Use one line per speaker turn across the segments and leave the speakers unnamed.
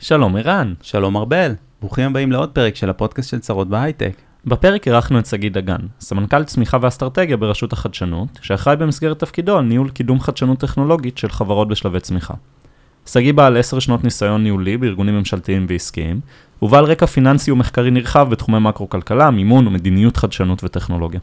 שלום ערן.
שלום ארבל, ברוכים הבאים לעוד פרק של הפודקאסט של צרות בהייטק.
בפרק אירחנו את שגיא דגן, סמנכ"ל צמיחה ואסטרטגיה ברשות החדשנות, שאחראי במסגרת תפקידו על ניהול קידום חדשנות טכנולוגית של חברות בשלבי צמיחה. שגיא בעל עשר שנות ניסיון ניהולי בארגונים ממשלתיים ועסקיים, ובעל רקע פיננסי ומחקרי נרחב בתחומי מקרו-כלכלה, מימון ומדיניות חדשנות וטכנולוגיה.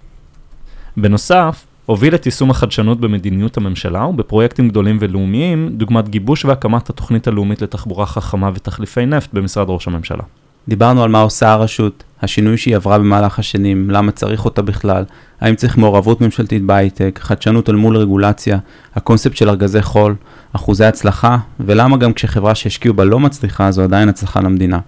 בנוסף, הוביל את יישום החדשנות במדיניות הממשלה ובפרויקטים גדולים ולאומיים, דוגמת גיבוש והקמת התוכנית הלאומית לתחבורה חכמה ותחליפי נפט במשרד ראש הממשלה.
דיברנו על מה עושה הרשות, השינוי שהיא עברה במהלך השנים, למה צריך אותה בכלל, האם צריך מעורבות ממשלתית בהייטק, חדשנות אל מול רגולציה, הקונספט של ארגזי חול, אחוזי הצלחה, ולמה גם כשחברה שהשקיעו בה לא מצליחה, זו עדיין הצלחה למדינה.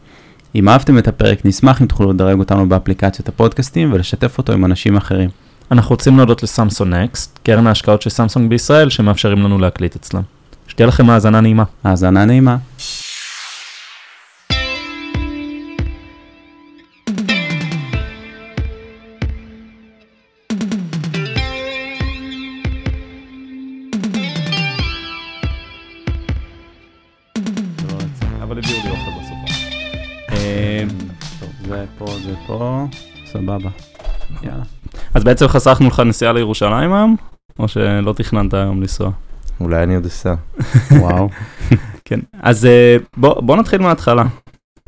אם אהבתם את הפרק, נשמח אם תוכלו לדרג אותנו באפליקציות הפודקאסטים ולשתף אותו עם אנשים אחרים.
אנחנו רוצים להודות לסמסון נקסט, קרן ההשקעות של סמסונג בישראל, שמאפשרים לנו להקליט אצלם. שתהיה לכם האזנה נעימה.
האזנה נעימה. אה, טוב, זה פה, זה פה, סבבה. יאללה.
אז בעצם חסכנו לך נסיעה לירושלים היום, או שלא תכננת היום לנסוע?
אולי אני עוד אסע.
וואו.
כן. אז אה, בוא, בוא נתחיל מההתחלה.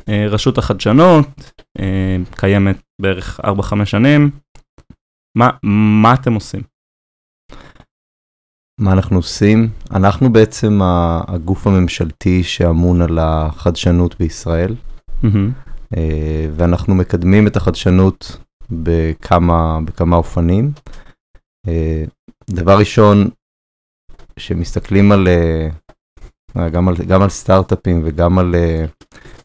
אה, רשות החדשנות אה, קיימת בערך 4-5 שנים. מה, מה אתם עושים?
מה אנחנו עושים? אנחנו בעצם הגוף הממשלתי שאמון על החדשנות בישראל. אה, ואנחנו מקדמים את החדשנות בכמה, בכמה אופנים. אה, דבר ראשון, שמסתכלים על, אה, גם על, גם על סטארט-אפים וגם על, אה,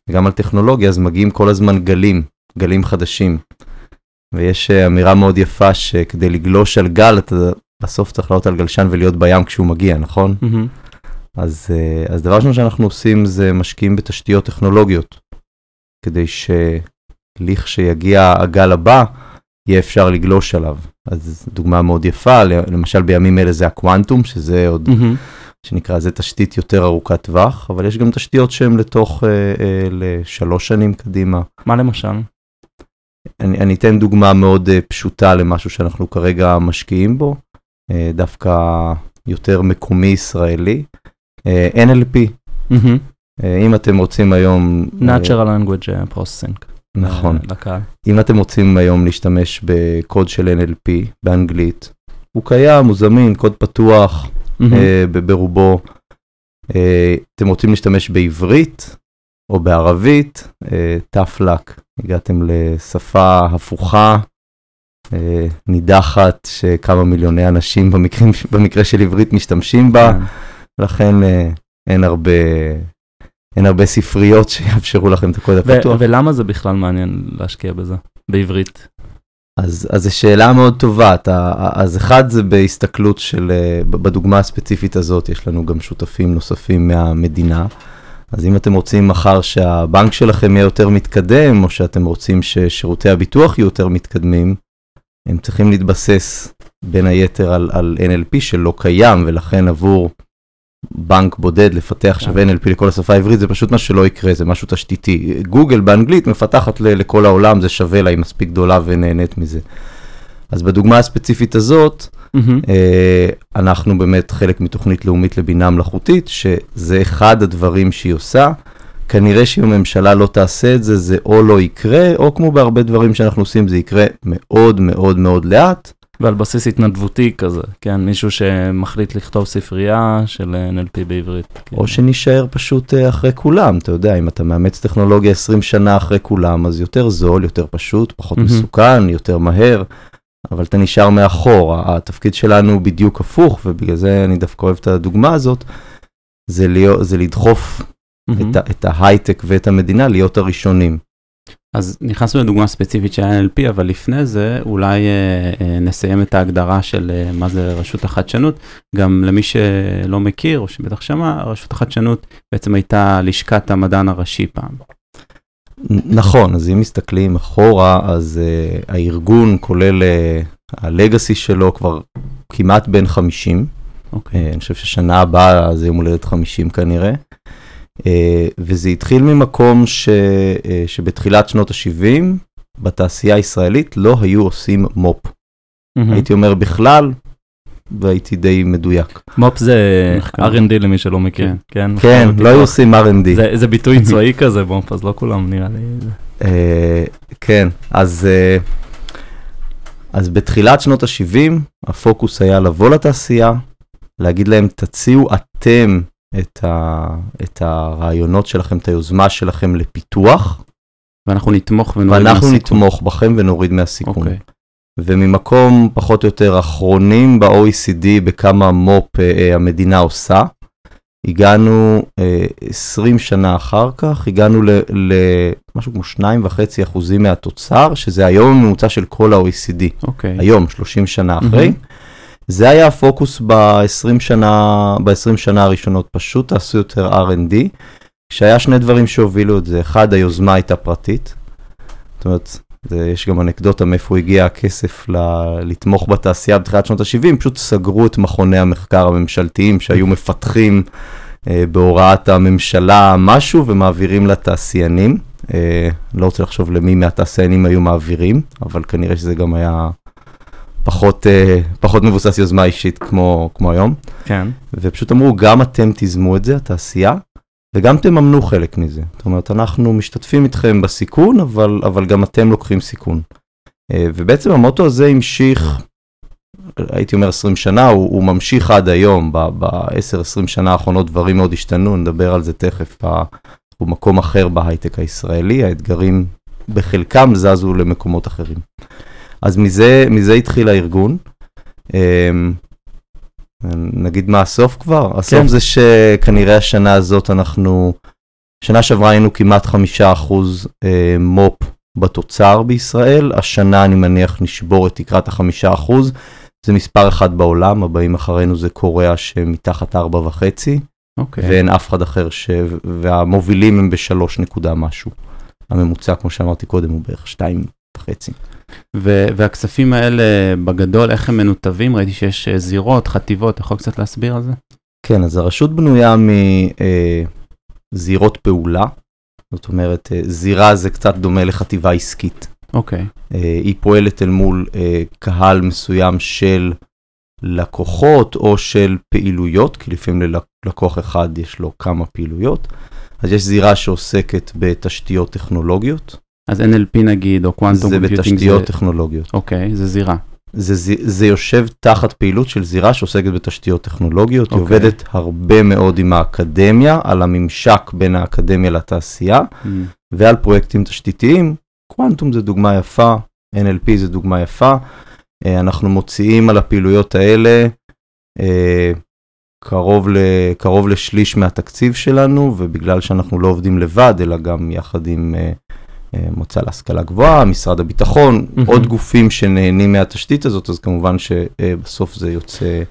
וגם על טכנולוגיה, אז מגיעים כל הזמן גלים, גלים חדשים. ויש אה, אמירה מאוד יפה שכדי לגלוש על גל, אתה בסוף צריך לעלות על גלשן ולהיות בים כשהוא מגיע, נכון?
מהמם.
אז, אה, אז דבר ראשון שאנחנו עושים זה משקיעים בתשתיות טכנולוגיות, כדי שלכשיגיע הגל הבא, יהיה אפשר לגלוש עליו. אז דוגמה מאוד יפה, למשל בימים אלה זה הקוונטום, שזה עוד,
מהמם.
שנקרא, זה תשתית יותר ארוכת טווח, אבל יש גם תשתיות שהן לתוך, אה, אה, לשלוש שנים קדימה.
מה למשל?
אני, אני אתן דוגמה מאוד אה, פשוטה למשהו שאנחנו כרגע משקיעים בו, אה, דווקא יותר מקומי ישראלי, אה, NLP.
מהמם.
אה, אם אתם רוצים היום... אה,
Natural Language אה, Processing.
נכון.
לקהל.
אם אתם רוצים היום להשתמש בקוד של NLP באנגלית, הוא קיים, הוא זמין, קוד פתוח. אה, ב- ברובו. אה, אתם רוצים להשתמש בעברית או בערבית, אה, tough luck, הגעתם לשפה הפוכה, אה, נידחת, שכמה מיליוני אנשים במקרים, במקרה של עברית משתמשים בה.
כן.
לכן אה, אין הרבה, אין הרבה ספריות שיאפשרו לכם את הקוד הפתוח.
ולמה זה בכלל מעניין להשקיע בזה? בעברית.
אז, אז זו שאלה מאוד טובה, אתה, אז אחד זה בהסתכלות של, אה, בדוגמה הספציפית הזאת, יש לנו גם שותפים נוספים מהמדינה. אז אם אתם רוצים מחר שהבנק שלכם יהיה יותר מתקדם, או שאתם רוצים ששירותי הביטוח יהיו יותר מתקדמים, הם צריכים להתבסס בין היתר על, על NLP שלא קיים, ולכן עבור בנק בודד לפתח עכשיו NLP לכל השפה העברית, זה פשוט מה שלא יקרה, זה משהו תשתיתי. גוגל באנגלית מפתחת לכל העולם, זה שווה לה, היא מספיק גדולה ונהנית מזה. אז בדוגמה הספציפית הזאת. אה, אנחנו באמת חלק מתוכנית לאומית לבינה מלאכותית, שזה אחד הדברים שהיא עושה. כנראה שאם הממשלה לא תעשה את זה, זה או לא יקרה, או כמו בהרבה דברים שאנחנו עושים, זה יקרה מאוד מאוד מאוד לאט.
ועל בסיס התנדבותי כזה, כן, מישהו שמחליט לכתוב ספרייה של NLP בעברית. כן.
או שנישאר פשוט אה, אחרי כולם, אתה יודע, אם אתה מאמץ טכנולוגיה 20 שנה אחרי כולם, אז יותר זול, יותר פשוט, פחות
מהמם.
מסוכן, יותר מהר, אבל אתה נשאר מאחור. התפקיד שלנו הוא בדיוק הפוך, ובגלל זה אני דווקא אוהב את הדוגמה הזאת, זה, להיות, זה לדחוף
מהמם.
את, ה- את ההייטק ואת המדינה להיות הראשונים.
אז נכנסנו לדוגמה ספציפית של NLP, אבל לפני זה אולי אה, אה, נסיים את ההגדרה של אה, מה זה רשות החדשנות. גם למי שלא מכיר, או שבטח שמע, רשות החדשנות בעצם הייתה לשכת המדען הראשי פעם.
נכון, אז אם מסתכלים אחורה, אז uh, הארגון כולל uh, הלגאסי שלו כבר כמעט בין 50.
אוקיי.
אה, אני חושב ששנה הבאה זה יום הולדת 50 כנראה. אה, וזה התחיל ממקום ש, אה, שבתחילת שנות ה-70, בתעשייה הישראלית לא היו עושים מו"פ.
מהמם.
הייתי אומר בכלל, והייתי די מדויק.
מו"פ זה
מחקר.
R&D למי שלא מכיר,
כן.
כן?
כן, לא היו. עושים R&D.
זה- זה ביטוי צבאי כזה מו"פ, אז לא כולם נראה לי.
אה, כן, אז, אה, אז בתחילת שנות ה-70, הפוקוס היה לבוא לתעשייה, להגיד להם, תציעו אתם את, ה, את הרעיונות שלכם, את היוזמה שלכם לפיתוח,
ואנחנו נתמוך ונוריד
ואנחנו
מהסיכון.
נתמוך בכם ונוריד מהסיכון.
אוקיי.
וממקום פחות או יותר אחרונים ב-OECD בכמה מו"פ אה, אה, המדינה עושה, הגענו אה, 20 שנה אחר כך, הגענו למשהו כמו 2.5 אחוזים מהתוצר, שזה היום הממוצע של כל ה-OECD,
אוקיי.
היום, 30 שנה אחרי.
מהמם.
זה היה הפוקוס ב-20 שנה, ב-20 שנה הראשונות, פשוט תעשו יותר R&D, כשהיה שני דברים שהובילו את זה, אחד, היוזמה הייתה פרטית, זאת אומרת, זה, יש גם אנקדוטה מאיפה הגיע הכסף ל- לתמוך בתעשייה בתחילת שנות ה-70, פשוט סגרו את מכוני המחקר הממשלתיים שהיו מפתחים אה, בהוראת הממשלה משהו ומעבירים לתעשיינים. אה, לא רוצה לחשוב למי מהתעשיינים היו מעבירים, אבל כנראה שזה גם היה פחות, אה, פחות מבוסס יוזמה אישית כמו, כמו היום.
כן.
ופשוט אמרו, גם אתם תיזמו את זה, התעשייה, וגם תממנו חלק מזה. זאת אומרת, אנחנו משתתפים איתכם בסיכון, אבל, אבל גם אתם לוקחים סיכון. אה, ובעצם המוטו הזה המשיך, הייתי אומר 20 שנה, הוא, הוא ממשיך עד היום, ב-10-20 שנה האחרונות דברים מאוד השתנו, נדבר על זה תכף, ה- הוא מקום אחר בהייטק הישראלי, האתגרים בחלקם זזו למקומות אחרים. אז מזה, מזה התחיל הארגון. אמ, נגיד מה הסוף כבר? הסוף
כן.
זה שכנראה השנה הזאת אנחנו, שנה שעברה היינו כמעט חמישה אחוז אה, מו"פ בתוצר בישראל, השנה אני מניח נשבור את תקרת החמישה אחוז, זה מספר אחד בעולם, הבאים אחרינו זה קוריאה שמתחת ארבע וחצי,
אוקיי.
ואין אף אחד אחר ש... והמובילים הם בשלוש נקודה משהו. הממוצע, כמו שאמרתי קודם, הוא בערך שתיים וחצי.
ו- והכספים האלה בגדול, איך הם מנותבים? ראיתי שיש אה, זירות, חטיבות, יכול קצת להסביר על זה?
כן, אז הרשות בנויה מזירות פעולה, זאת אומרת, אה, זירה זה קצת דומה לחטיבה עסקית.
אוקיי.
אה, היא פועלת אל מול אה, קהל מסוים של לקוחות או של פעילויות, כי לפעמים ללקוח אחד יש לו כמה פעילויות. אז יש זירה שעוסקת בתשתיות טכנולוגיות,
אז NLP נגיד, או קוואנטום
זה
קומפיוטינג,
בתשתיות טכנולוגיות.
אוקיי, זה זירה.
זה, זה, זה יושב תחת פעילות של זירה שעוסקת בתשתיות טכנולוגיות, היא
אוקיי.
עובדת הרבה מאוד עם האקדמיה, על הממשק בין האקדמיה לתעשייה,
Mm,
ועל פרויקטים תשתיתיים. קוונטום זה דוגמה יפה, NLP זה דוגמה יפה. אה, אנחנו מוציאים על הפעילויות האלה אה, קרוב, ל, קרוב לשליש מהתקציב שלנו, ובגלל שאנחנו לא עובדים לבד, אלא גם יחד עם אה, אה, מועצה להשכלה גבוהה, משרד הביטחון,
מהמם.
עוד גופים שנהנים מהתשתית הזאת, אז כמובן שבסוף זה יוצא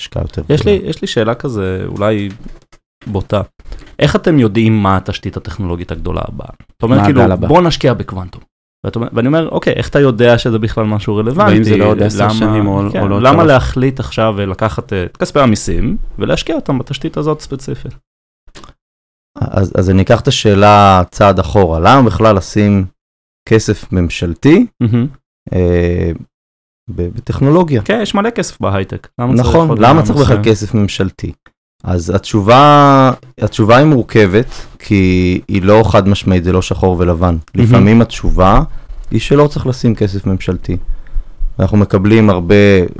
השקעה יותר
יש לי, יש לי שאלה כזה, אולי בוטה. איך אתם יודעים מה התשתית הטכנולוגית הגדולה הבאה? אתה אומר כאילו,
הבא?
בוא נשקיע בקוונטום. ואת ואני אומר, אוקיי, איך אתה יודע שזה בכלל משהו רלוונטי?
ואם זה לעוד עשר
למה-
שנים או- או
כן,
לעוד
למה
שלוש?
להחליט עכשיו לקחת את כספי המיסים ולהשקיע אותם בתשתית הזאת ספציפית?
אז, אז אני אקח את השאלה צעד אחורה, למה בכלל לשים כסף ממשלתי
מהמם.
אה, בטכנולוגיה?
כן, יש מלא כסף בהייטק. למה צריך
נכון,
עוד
למה
מע"מ
צריך בכלל? כסף ממשלתי? אז התשובה, התשובה היא מורכבת, כי היא לא חד משמעית, זה לא שחור ולבן. לפעמים התשובה היא שלא צריך לשים כסף ממשלתי. אנחנו מקבלים הרבה,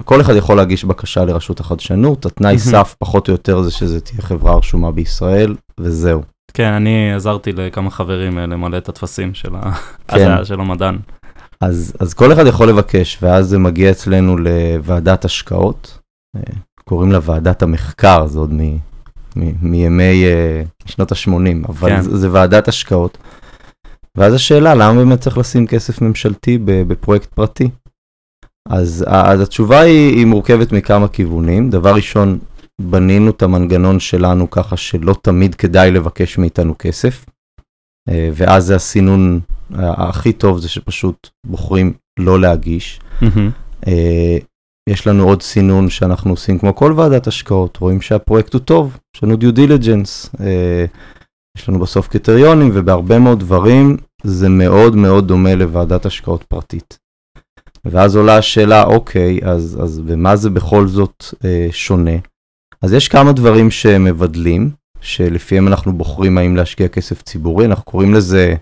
כל אחד יכול להגיש בקשה לרשות החדשנות, התנאי. סף פחות או יותר זה שזה תהיה חברה רשומה בישראל, וזהו.
כן, אני עזרתי לכמה חברים אה, למלא את הטפסים של ה-
כן.
של המדען.
אז, אז כל אחד יכול לבקש, ואז זה מגיע אצלנו לוועדת השקעות, אה, קוראים לה ועדת המחקר, זה עוד מ, מ, מימי אה, שנות ה-80, אבל
כן.
זה, זה ועדת השקעות. ואז השאלה, למה באמת צריך לשים כסף ממשלתי בפרויקט פרטי? אז, אז התשובה היא, היא מורכבת מכמה כיוונים. דבר ראשון, בנינו את המנגנון שלנו ככה שלא תמיד כדאי לבקש מאיתנו כסף, אה, ואז זה הסינון הכי טוב זה שפשוט בוחרים לא להגיש. אה, יש לנו עוד סינון שאנחנו עושים כמו כל ועדת השקעות, רואים שהפרויקט הוא טוב, יש לנו due diligence, יש לנו בסוף קריטריונים, ובהרבה מאוד דברים זה מאוד מאוד דומה לוועדת השקעות פרטית. ואז עולה השאלה, אוקיי, אז, אז במה זה בכל זאת אה, שונה? אז יש כמה דברים שמבדלים, שלפיהם אנחנו בוחרים האם להשקיע כסף ציבורי, אנחנו קוראים לזה,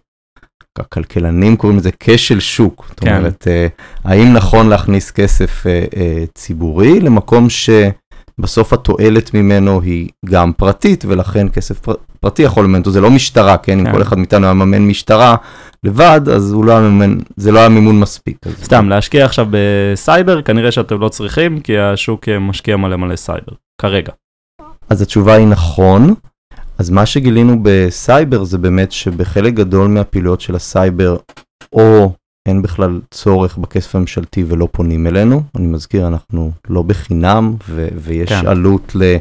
הכלכלנים קוראים לזה כשל שוק. זאת
כן.
אומרת, אה, האם נכון להכניס כסף אה, אה, ציבורי למקום שבסוף התועלת ממנו היא גם פרטית, ולכן כסף פר, פרטי יכול לממן אותו, זה לא משטרה, כן? אם
כן.
כל אחד מאיתנו היה מממן משטרה לבד, אז הוא לא היה מממן, זה לא היה מימון מספיק. אז-
סתם, להשקיע עכשיו בסייבר, כנראה שאתם לא צריכים, כי השוק אה, משקיע מלא מלא סייבר, כרגע.
אז התשובה היא נכון. אז מה שגילינו בסייבר זה באמת שבחלק גדול מהפעילויות של הסייבר, או אין בכלל צורך בכסף הממשלתי ולא פונים אלינו. אני מזכיר, אנחנו לא בחינם, ו- ויש
כן.
עלות ל...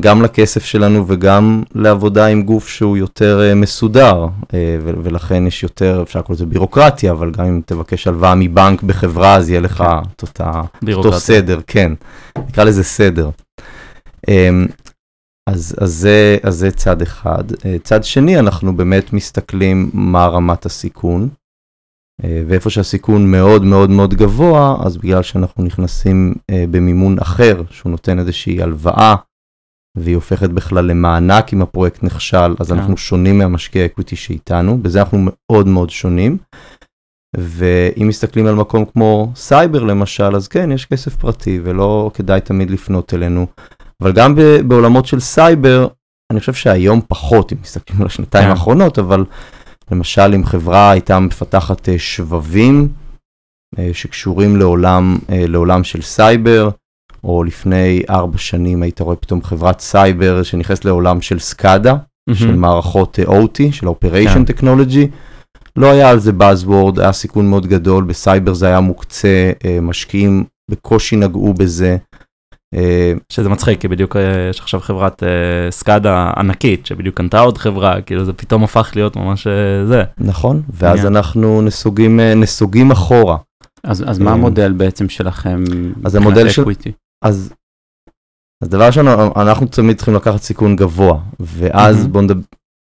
גם לכסף שלנו וגם לעבודה עם גוף שהוא יותר אה, מסודר, ו- ולכן יש יותר, אפשר לקרוא לזה בירוקרטיה, אבל גם אם תבקש הלוואה מבנק בחברה, אז יהיה לך את אותה... אותו. סדר, כן, נקרא לזה סדר. אמ, אז, אז, זה, אז זה צד אחד. אה, צד שני, אנחנו באמת מסתכלים מה רמת הסיכון, אה, ואיפה שהסיכון מאוד מאוד מאוד גבוה, אז בגלל שאנחנו נכנסים אה, במימון אחר, שהוא נותן איזושהי הלוואה, והיא הופכת בכלל למענק אם הפרויקט נכשל, אז
כן.
אנחנו שונים מהמשקיע equity שאיתנו, בזה אנחנו מאוד מאוד שונים. ואם מסתכלים על מקום כמו סייבר למשל, אז כן, יש כסף פרטי ולא כדאי תמיד לפנות אלינו. אבל גם בעולמות של סייבר, אני חושב שהיום פחות, אם מסתכלים על השנתיים
כן.
האחרונות, אבל למשל אם חברה הייתה מפתחת אה, שבבים אה, שקשורים לעולם, אה, לעולם של סייבר, או לפני ארבע שנים היית רואה פתאום חברת סייבר שנכנסת לעולם של SCADA, של
מהמם.
מערכות אה, OT, של Operation
כן.
Technology. לא היה על זה buzzword, היה סיכון מאוד גדול, בסייבר זה היה מוקצה, אה, משקיעים בקושי נגעו בזה. אה,
שזה מצחיק, כי בדיוק יש עכשיו חברת SCADA ענקית, שבדיוק קנתה עוד חברה, כאילו זה פתאום הפך להיות ממש זה.
נכון, ואז
עניין.
אנחנו נסוגים, נסוגים אחורה.
אז, אז מה המודל בעצם שלכם?
אז המודל של-? אז, אז דבר ראשון, אנחנו תמיד צריכים לקחת סיכון גבוה, ואז
מהמם.
בואו נדבר,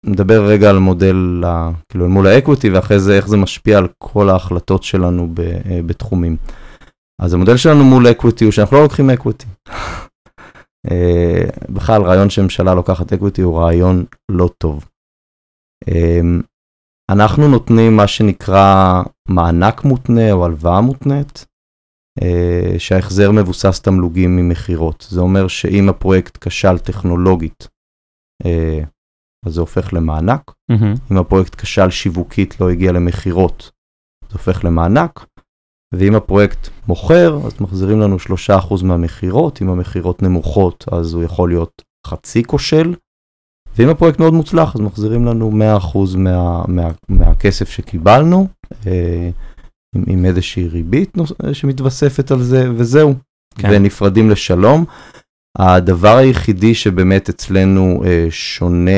נדבר רגע על מודל, כאילו מול ה equity, ואחרי זה איך זה משפיע על כל ההחלטות שלנו ב, אה, בתחומים. אז המודל שלנו מול equity הוא שאנחנו לא לוקחים equity. אה, בכלל, רעיון שממשלה לוקחת equity הוא רעיון לא טוב. אה, אנחנו נותנים מה שנקרא מענק מותנה או הלוואה מותנית, שההחזר מבוסס תמלוגים ממכירות. זה אומר שאם הפרויקט כשל טכנולוגית, אה, אז זה הופך למענק.
מהמם.
אם הפרויקט כשל שיווקית, לא הגיע למכירות, זה הופך למענק. ואם הפרויקט מוכר, אז מחזירים לנו 3% מהמכירות. אם המכירות נמוכות, אז הוא יכול להיות חצי כושל. ואם הפרויקט מאוד מוצלח, אז מחזירים לנו 100% מה, מה, מהכסף שקיבלנו, אה, עם, עם איזושהי ריבית נוס- אה, שמתווספת על זה, וזהו.
כן.
ונפרדים לשלום. הדבר היחידי שבאמת אצלנו אה, שונה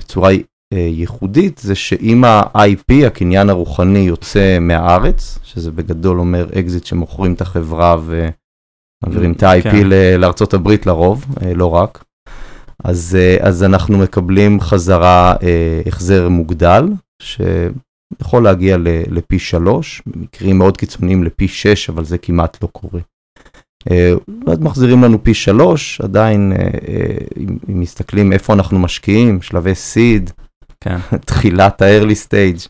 בצורה אה, ייחודית, זה שאם ה-IP, הקניין הרוחני, יוצא מהארץ, שזה בגדול אומר אקזיט שמוכרים את החברה ומעבירים את ה-IP
כן.
לארצות הברית לרוב, אה, לא רק. אז, אה, אז אנחנו מקבלים חזרה אה, החזר מוגדל, שיכול להגיע לפי שלוש, במקרים מאוד קיצוניים לפי שש, אבל זה כמעט לא קורה. אה, ואז מחזירים לנו פי שלוש, עדיין, אה, אה, אם, מסתכלים איפה אנחנו משקיעים, שלבי סיד,
כן.
תחילת ה-early stage.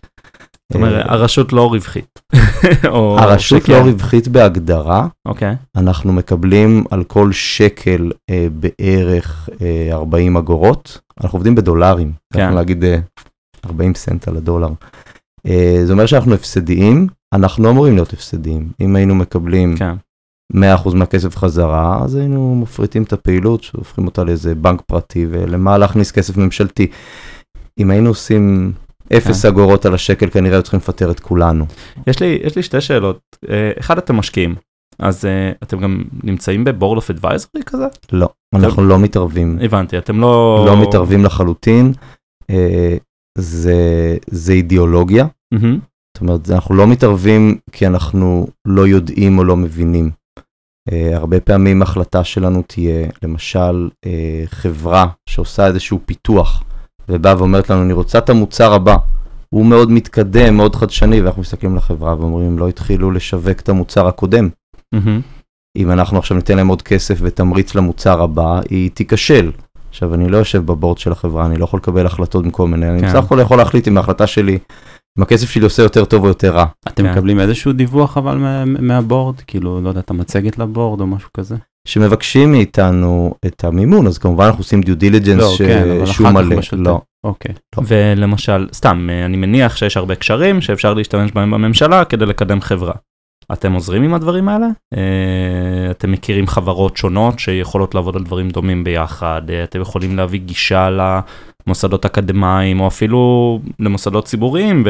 זאת אומרת, הרשות לא רווחית.
הרשות. לא רווחית בהגדרה,
אוקיי.
אנחנו מקבלים על כל שקל בערך אה, 40 אגורות, אנחנו עובדים בדולרים,
כן.
אנחנו אה, 40 סנט על הדולר. אה, זה אומר שאנחנו הפסדיים, אנחנו לא אמורים להיות הפסדיים. אם היינו מקבלים
כן.
100% מהכסף חזרה, אז היינו מפריטים את הפעילות, שהופכים אותה לאיזה בנק פרטי, ולמה להכניס כסף ממשלתי. אם היינו עושים אפס
כן.
אגורות על השקל, כנראה היו צריכים לפטר את כולנו.
יש לי, יש לי שתי שאלות. אה, אחד, אתם משקיעים, אז אה, אתם גם נמצאים בבורד אוף אדוויזרי כזה?
לא, אנחנו לא מתערבים,
הבנתי, אתם לא...
לא מתערבים לחלוטין. אה, זה, זה אידיאולוגיה,
מהמם.
זאת אומרת, אנחנו לא מתערבים כי אנחנו לא יודעים או לא מבינים. Uh, הרבה פעמים החלטה שלנו תהיה, למשל, uh, חברה שעושה איזשהו פיתוח ובאה ואומרת לנו, אני רוצה את המוצר הבא. הוא מאוד מתקדם, מאוד חדשני, ואנחנו מסתכלים לחברה ואומרים, לא התחילו לשווק את המוצר הקודם.
מהמם.
אם אנחנו עכשיו ניתן להם עוד כסף ותמריץ למוצר הבא, היא תיכשל. עכשיו, אני לא יושב בבורד של החברה, אני לא יכול לקבל החלטות במקום מנהל, אני
כן.
בסך הכל יכול להחליט אם ההחלטה שלי, אם הכסף שלי עושה יותר טוב או יותר רע.
אתם
כן.
מקבלים איזשהו דיווח אבל מה- מהבורד? כאילו, לא יודע, את המצגת לבורד או משהו כזה?
כשמבקשים מאיתנו את המימון, אז כמובן אנחנו עושים דיו דיליג'נס
לא, כן, אבל
שהוא
אחר כך
מלא. לא.
אוקיי.
ולמשל, סתם, אה, אני מניח שיש הרבה קשרים שאפשר להשתמש בהם בממשלה כדי לקדם חברה. אתם עוזרים עם הדברים האלה? אה, אתם מכירים חברות שונות שיכולות לעבוד על דברים דומים ביחד? אה, אתם יכולים להביא גישה למוסדות אקדמיים או אפילו למוסדות ציבוריים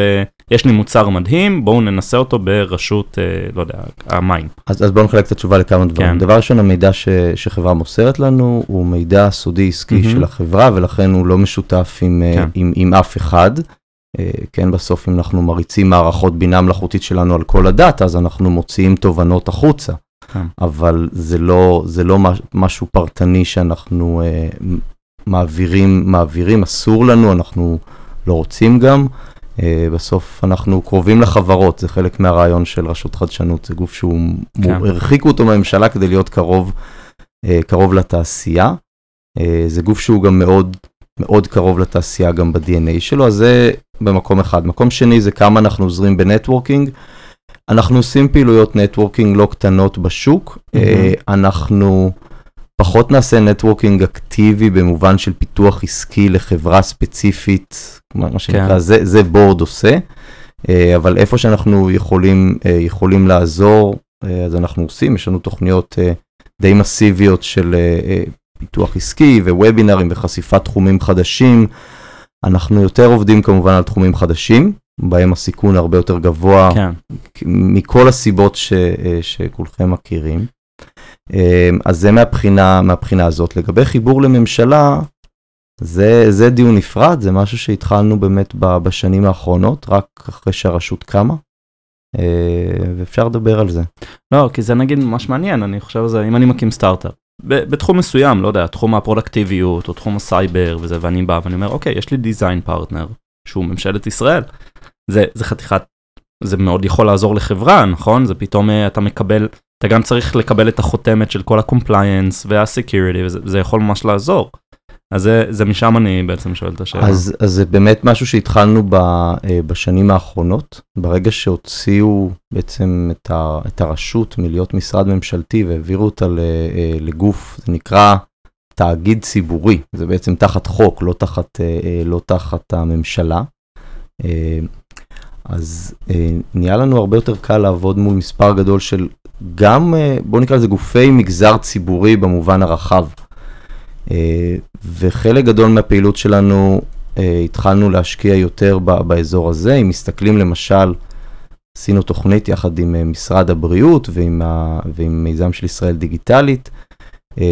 ויש לי מוצר מדהים, בואו ננסה אותו ברשות, אה, לא יודע, המים.
אז, אז בואו נחלק את התשובה לכמה דברים.
כן.
דבר ראשון, המידע ש, שחברה מוסרת לנו הוא מידע סודי עסקי
מהמם.
של החברה, ולכן הוא לא משותף עם,
כן.
כן. עם, עם אף אחד. אה, כן, בסוף אם אנחנו מריצים מערכות בינה מלאכותית שלנו על כל הדאטה, אז אנחנו מוציאים תובנות החוצה.
כן.
אבל זה לא, זה לא מש- משהו פרטני שאנחנו אה, מעבירים, מעבירים, אסור לנו, אנחנו לא רוצים גם. אה, בסוף אנחנו קרובים לחברות, זה חלק מהרעיון של רשות חדשנות, זה גוף שהוא,
כן.
הרחיקו אותו מהממשלה כדי להיות קרוב, אה, קרוב לתעשייה. אה, זה גוף שהוא גם מאוד, מאוד קרוב לתעשייה גם ב-DNA שלו, אז זה במקום אחד. מקום שני זה כמה אנחנו עוזרים ב networking. אנחנו עושים פעילויות networking לא קטנות בשוק, אה, אנחנו פחות נעשה נטוורקינג אקטיבי במובן של פיתוח עסקי לחברה ספציפית, מה שנקרא,
כן.
זה, זה בורד עושה, אה, אבל איפה שאנחנו יכולים, אה, יכולים לעזור, אז אנחנו עושים, יש לנו תוכניות די מסיביות של פיתוח עסקי ווובינרים וחשיפת תחומים חדשים. אנחנו יותר עובדים כמובן על תחומים חדשים, בהם הסיכון הרבה יותר גבוה
כן,
מכל הסיבות ש, אה, שכולכם מכירים. אה, אז זה מהבחינה, מהבחינה הזאת. לגבי חיבור לממשלה, זה, זה דיון נפרד, זה משהו שהתחלנו באמת בשנים האחרונות, רק אחרי שהרשות קמה, אה, ואפשר לדבר על זה.
לא, כי זה נגיד ממש מעניין, אני חושב על זה, אם אני מקים סטארט-אפ, בתחום מסוים, לא יודע, תחום הפרודקטיביות או תחום הסייבר וזה, ואני בא ואני אומר, אוקיי, יש לי design partner, שהוא ממשלת ישראל, זה, זה חתיכת, זה מאוד יכול לעזור לחברה, נכון? זה פתאום אה, אתה מקבל, אתה גם צריך לקבל את החותמת של כל ה-compliance וה-security, וזה זה יכול ממש לעזור. אז זה, זה משם אני בעצם שואל את השאלה.
אז, אז זה באמת משהו שהתחלנו ב, אה, בשנים האחרונות, ברגע שהוציאו בעצם את, ה, את הרשות מלהיות משרד ממשלתי והעבירו אותה אה, לגוף, זה נקרא תאגיד ציבורי, זה בעצם תחת חוק, לא תחת, אה, לא הממשלה. אז נהיה לנו הרבה יותר קל לעבוד מול מספר גדול של גם, בואו נקרא לזה גופי מגזר ציבורי במובן הרחב. אה, וחלק גדול מהפעילות שלנו אה, התחלנו להשקיע יותר באזור הזה. אם מסתכלים למשל, עשינו תוכנית יחד עם אה, משרד הבריאות ועם, ה, ועם מיזם של ישראל דיגיטלית,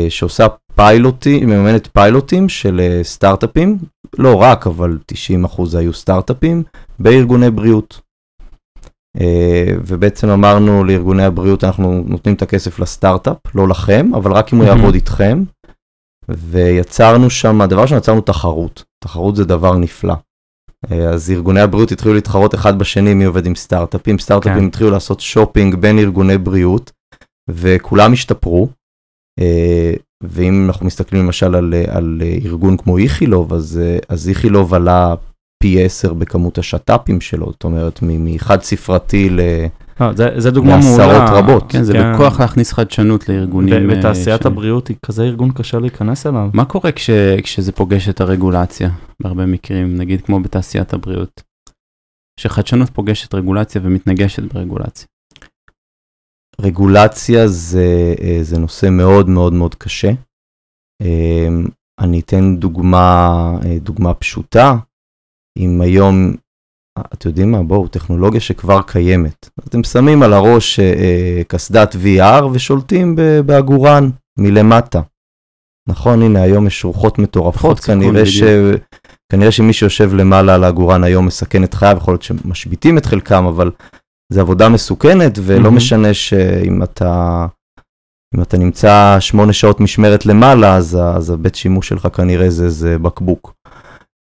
שעושה פיילוטים, מממנת פיילוטים של סטארט-אפים, לא רק, אבל 90% היו סטארט-אפים, בארגוני בריאות. ובעצם אמרנו לארגוני הבריאות, אנחנו נותנים את הכסף לסטארט-אפ, לא לכם, אבל רק אם הוא. יעבוד איתכם. ויצרנו שם, הדבר ראשון, יצרנו תחרות. תחרות זה דבר נפלא. אה, אז ארגוני הבריאות התחילו להתחרות אחד בשני מי עובד עם סטארט-אפים, סטארט-אפים
כן.
התחילו לעשות שופינג בין ארגוני בריאות, וכולם השתפרו. אה, ואם אנחנו מסתכלים למשל על, על ארגון כמו איכילוב, אז, אז איכילוב עלה פי 10 בכמות השת"פים שלו, זאת אומרת, מחד ספרתי ל...
לא, זה, זה דוגמה מעולה.
מעשרות רבות.
כן, זה בכוח להכניס חדשנות לארגונים. אה,
ותעשיית
ש-
הבריאות היא כזה ארגון קשה להיכנס אליו.
מה קורה כש, כשזה פוגש את הרגולציה, בהרבה מקרים, נגיד כמו בתעשיית הבריאות? שחדשנות פוגשת רגולציה ומתנגשת ברגולציה.
רגולציה זה, אה, זה נושא מאוד מאוד מאוד קשה. אה, אני אתן דוגמה, דוגמה פשוטה. אם היום, אתם יודעים מה, בואו, טכנולוגיה שכבר קיימת. אתם שמים על הראש אה, אה, קסדת VR ושולטים בעגורן מלמטה. נכון, הנה, היום יש רוחות מטורפות, כנראה, ש... כנראה שמי שיושב למעלה על העגורן היום מסכן את חייו, יכול להיות שמשביתים את חלקם, אבל זה עבודה מסוכנת, ולא
מהמם.
משנה שאם אתה, אם אתה נמצא שמונה שעות משמרת למעלה, אז, אז הבית שימוש שלך כנראה זה, זה בקבוק.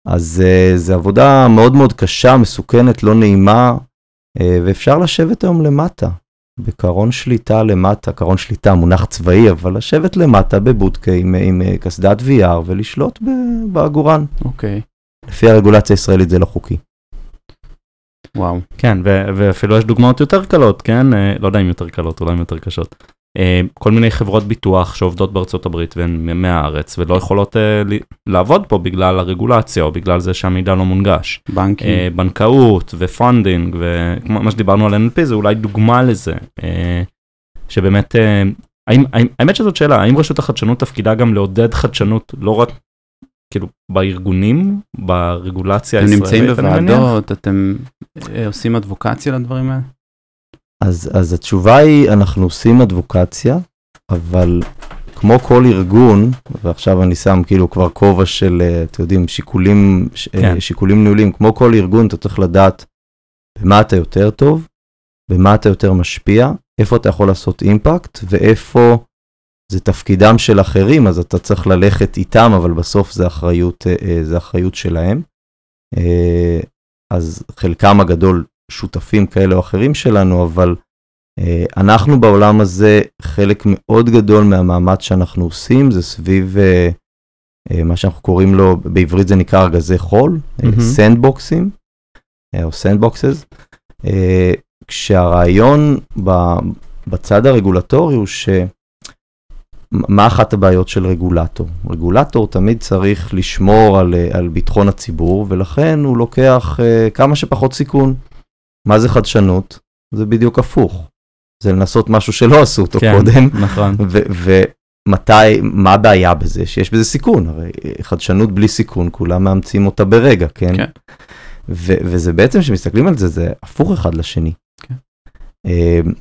אז uh, זו עבודה מאוד מאוד קשה, מסוכנת, לא נעימה, uh, ואפשר לשבת היום למטה, בקרון שליטה למטה, קרון שליטה מונח צבאי, אבל לשבת למטה בבודקה עם, עם uh, קסדת VR ולשלוט בעגורן.
אוקיי. Okay.
לפי הרגולציה הישראלית זה לא חוקי.
וואו.
כן, ו- ואפילו יש דוגמאות יותר קלות, כן? לא יודע אם יותר קלות, אולי יותר קשות. אה, כל מיני חברות ביטוח שעובדות בארצות הברית והן מהארץ ולא יכולות uh, לעבוד פה בגלל הרגולציה או בגלל זה שהמידע לא מונגש.
בנקים. Uh,
בנקאות ו funding ומה שדיברנו על NLP זה אולי דוגמה לזה, שבאמת, האמת שזאת שאלה, האם רשות החדשנות תפקידה גם לעודד חדשנות לא רק כאילו בארגונים, ברגולציה
הישראלית? אתם נמצאים בוועדות, אתם עושים אדבוקציה לדברים האלה?
אז, אז התשובה היא, אנחנו עושים אדבוקציה, אבל כמו כל ארגון, ועכשיו אני שם כאילו כבר כובע של, אה, אתם יודעים, שיקולים, אה, כן. שיקולים ניהולים, כמו כל ארגון, אתה צריך לדעת במה אתה יותר טוב, במה אתה יותר משפיע, איפה אתה יכול לעשות אימפקט, ואיפה זה תפקידם של אחרים, אז אתה צריך ללכת איתם, אבל בסוף זה אחריות, אה, זה אחריות שלהם. אז חלקם הגדול שותפים כאלה או אחרים שלנו, אבל אה, אנחנו בעולם הזה, חלק מאוד גדול מהמאמץ שאנחנו עושים זה סביב אה, אה, מה שאנחנו קוראים לו, בעברית זה נקרא ארגזי חול, סנדבוקסים, או sandboxes, כשהרעיון בצד הרגולטורי הוא ש... מה אחת הבעיות של רגולטור? רגולטור תמיד צריך לשמור על, על ביטחון הציבור, ולכן הוא לוקח uh, כמה שפחות סיכון. מה זה חדשנות? זה בדיוק הפוך. זה לנסות משהו שלא עשו אותו כן, קודם.
נכון.
ומתי, מה הבעיה בזה? שיש בזה סיכון, הרי חדשנות בלי סיכון, כולם מאמצים אותה ברגע, כן? כן. וזה בעצם, כשמסתכלים על זה, זה הפוך אחד לשני. כן. Uh,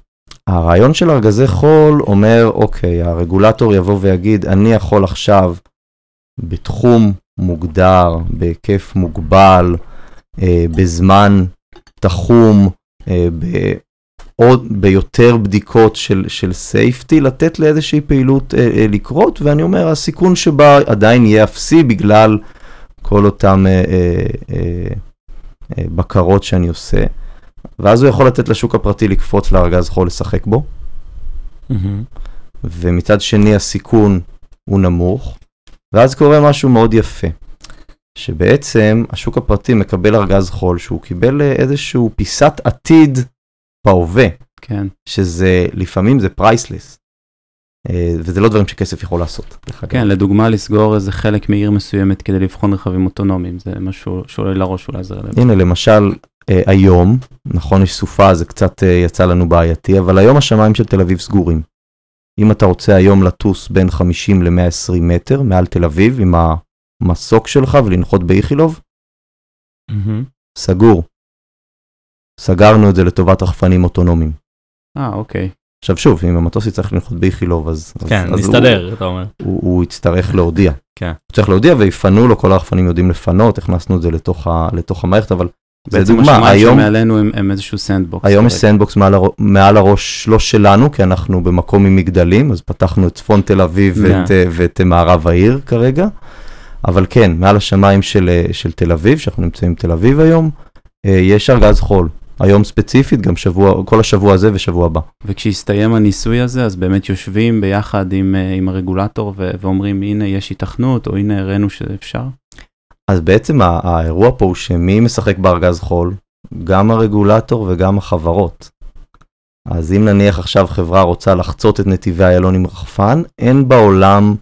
הרעיון של ארגזי חול אומר, אוקיי, הרגולטור יבוא ויגיד, אני יכול עכשיו בתחום מוגדר, בהיקף מוגבל, uh, בזמן תחום אה, בעוד, ביותר בדיקות של, של safety, לתת לאיזושהי פעילות אה, אה, לקרות, ואני אומר, הסיכון שבה עדיין יהיה אפסי בגלל כל אותם אה, אה, אה, אה, בקרות שאני עושה. ואז הוא יכול לתת לשוק הפרטי לקפוץ לארגז חול לשחק בו. Mm-hmm. ומצד שני הסיכון הוא נמוך, ואז קורה משהו מאוד יפה. שבעצם השוק הפרטי מקבל ארגז חול שהוא קיבל אה, איזשהו פיסת עתיד בהווה.
כן.
שזה לפעמים זה פרייסלס. אה, וזה לא דברים שכסף יכול לעשות.
כן, לדוגמה לסגור איזה חלק מעיר מסוימת כדי לבחון רכבים אוטונומיים, זה משהו שעולה לראש אולי זה רלוונטי.
הנה למשל אה, היום, נכון יש סופה זה קצת יצא לנו בעייתי, אבל היום השמיים של תל אביב סגורים. אם אתה רוצה היום לטוס בין 50 ל-120 מטר מעל תל אביב עם מסוק שלך ולנחות באיכילוב? Mm-hmm. סגור. סגרנו את זה לטובת רחפנים אוטונומיים.
אה, אוקיי.
עכשיו שוב, אם המטוס יצטרך לנחות באיכילוב, אז...
כן,
אז
נסתדר, הוא, אתה אומר.
הוא, הוא יצטרך להודיע.
כן.
הוא צריך להודיע ויפנו לו, כל הרחפנים יודעים לפנות, הכנסנו את זה לתוך, ה, לתוך המערכת, אבל
זה דוגמה, היום... בעצם השמיים שמעלינו הם, הם איזשהו sandbox.
היום יש sandbox מעל, הר... מעל הראש, לא שלנו, כי אנחנו במקום עם מגדלים, אז פתחנו את צפון תל אביב yeah. ואת, ואת מערב העיר כרגע. אבל כן, מעל השמיים של, אה, של תל אביב, שאנחנו נמצאים בתל אביב היום, אה, יש ארגז חול. היום ספציפית, גם שבוע, כל השבוע הזה ושבוע הבא.
וכשהסתיים הניסוי הזה, אז באמת יושבים ביחד עם, אה, עם הרגולטור ו- ואומרים, הנה יש התכנות, או הנה הראינו שאפשר?
אז בעצם האירוע פה הוא שמי משחק בארגז חול? גם הרגולטור וגם החברות. אז אם נניח עכשיו חברה רוצה לחצות את נתיבי איילון עם רחפן, אין בעולם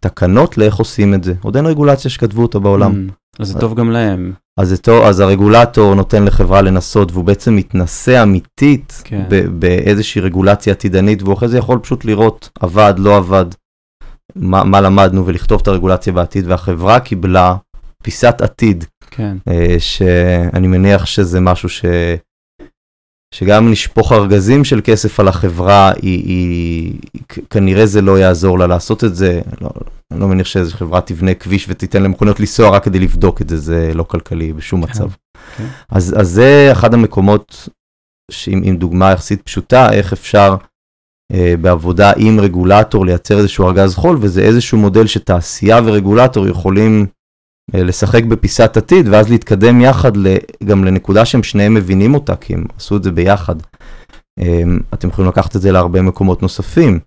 תקנות לאיך עושים את זה. עוד אין רגולציה שכתבו אותה בעולם. Mm,
אז זה טוב גם להם.
אז טוב, אז הרגולטור נותן לחברה לנסות, והוא בעצם מתנסה אמיתית כן. באיזושהי רגולציה עתידנית, והוא אחרי זה יכול פשוט לראות עבד, לא עבד, מה, מה למדנו, ולכתוב את הרגולציה בעתיד, והחברה קיבלה פיסת עתיד.
כן.
אה, שאני מניח שזה משהו ש... שגם לשפוך ארגזים של כסף על החברה, היא, היא, כנראה זה לא יעזור לה לעשות את זה. לא, אני לא מניח שאיזו חברה תבנה כביש ותיתן למכוניות לנסוע רק כדי לבדוק את זה, זה לא כלכלי בשום כן, מצב. כן. אז, אז זה אחד המקומות, שעם, עם דוגמה יחסית פשוטה, איך אפשר אה, בעבודה עם רגולטור לייצר איזשהו ארגז חול, וזה איזשהו מודל שתעשייה ורגולטור יכולים לשחק בפיסת עתיד, ואז להתקדם יחד גם לנקודה שהם שניהם מבינים אותה, כי הם עשו את זה ביחד. אמ, אתם יכולים לקחת את זה להרבה מקומות נוספים.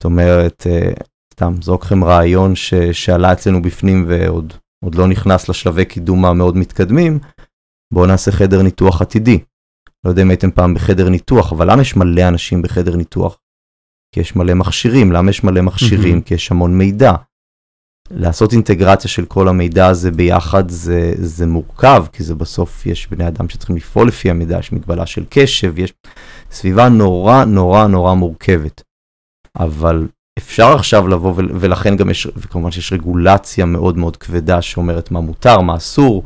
זאת אומרת, אה, סתם, זרוק לכם רעיון ש, שעלה אצלנו בפנים ועוד לא נכנס לשלבי קידום המאוד מתקדמים, בואו נעשה חדר ניתוח עתידי. לא יודע אם הייתם פעם בחדר ניתוח, אבל למה יש מלא אנשים בחדר ניתוח? כי יש מלא מכשירים. למה יש מלא מכשירים? כי יש המון מידע. לעשות אינטגרציה של כל המידע הזה ביחד זה, זה מורכב, כי זה בסוף יש בני אדם שצריכים לפעול לפי המידע, יש מגבלה של קשב, יש סביבה נורא נורא נורא מורכבת. אבל אפשר עכשיו לבוא, ולכן גם יש, וכמובן שיש רגולציה מאוד מאוד כבדה שאומרת מה מותר, מה אסור,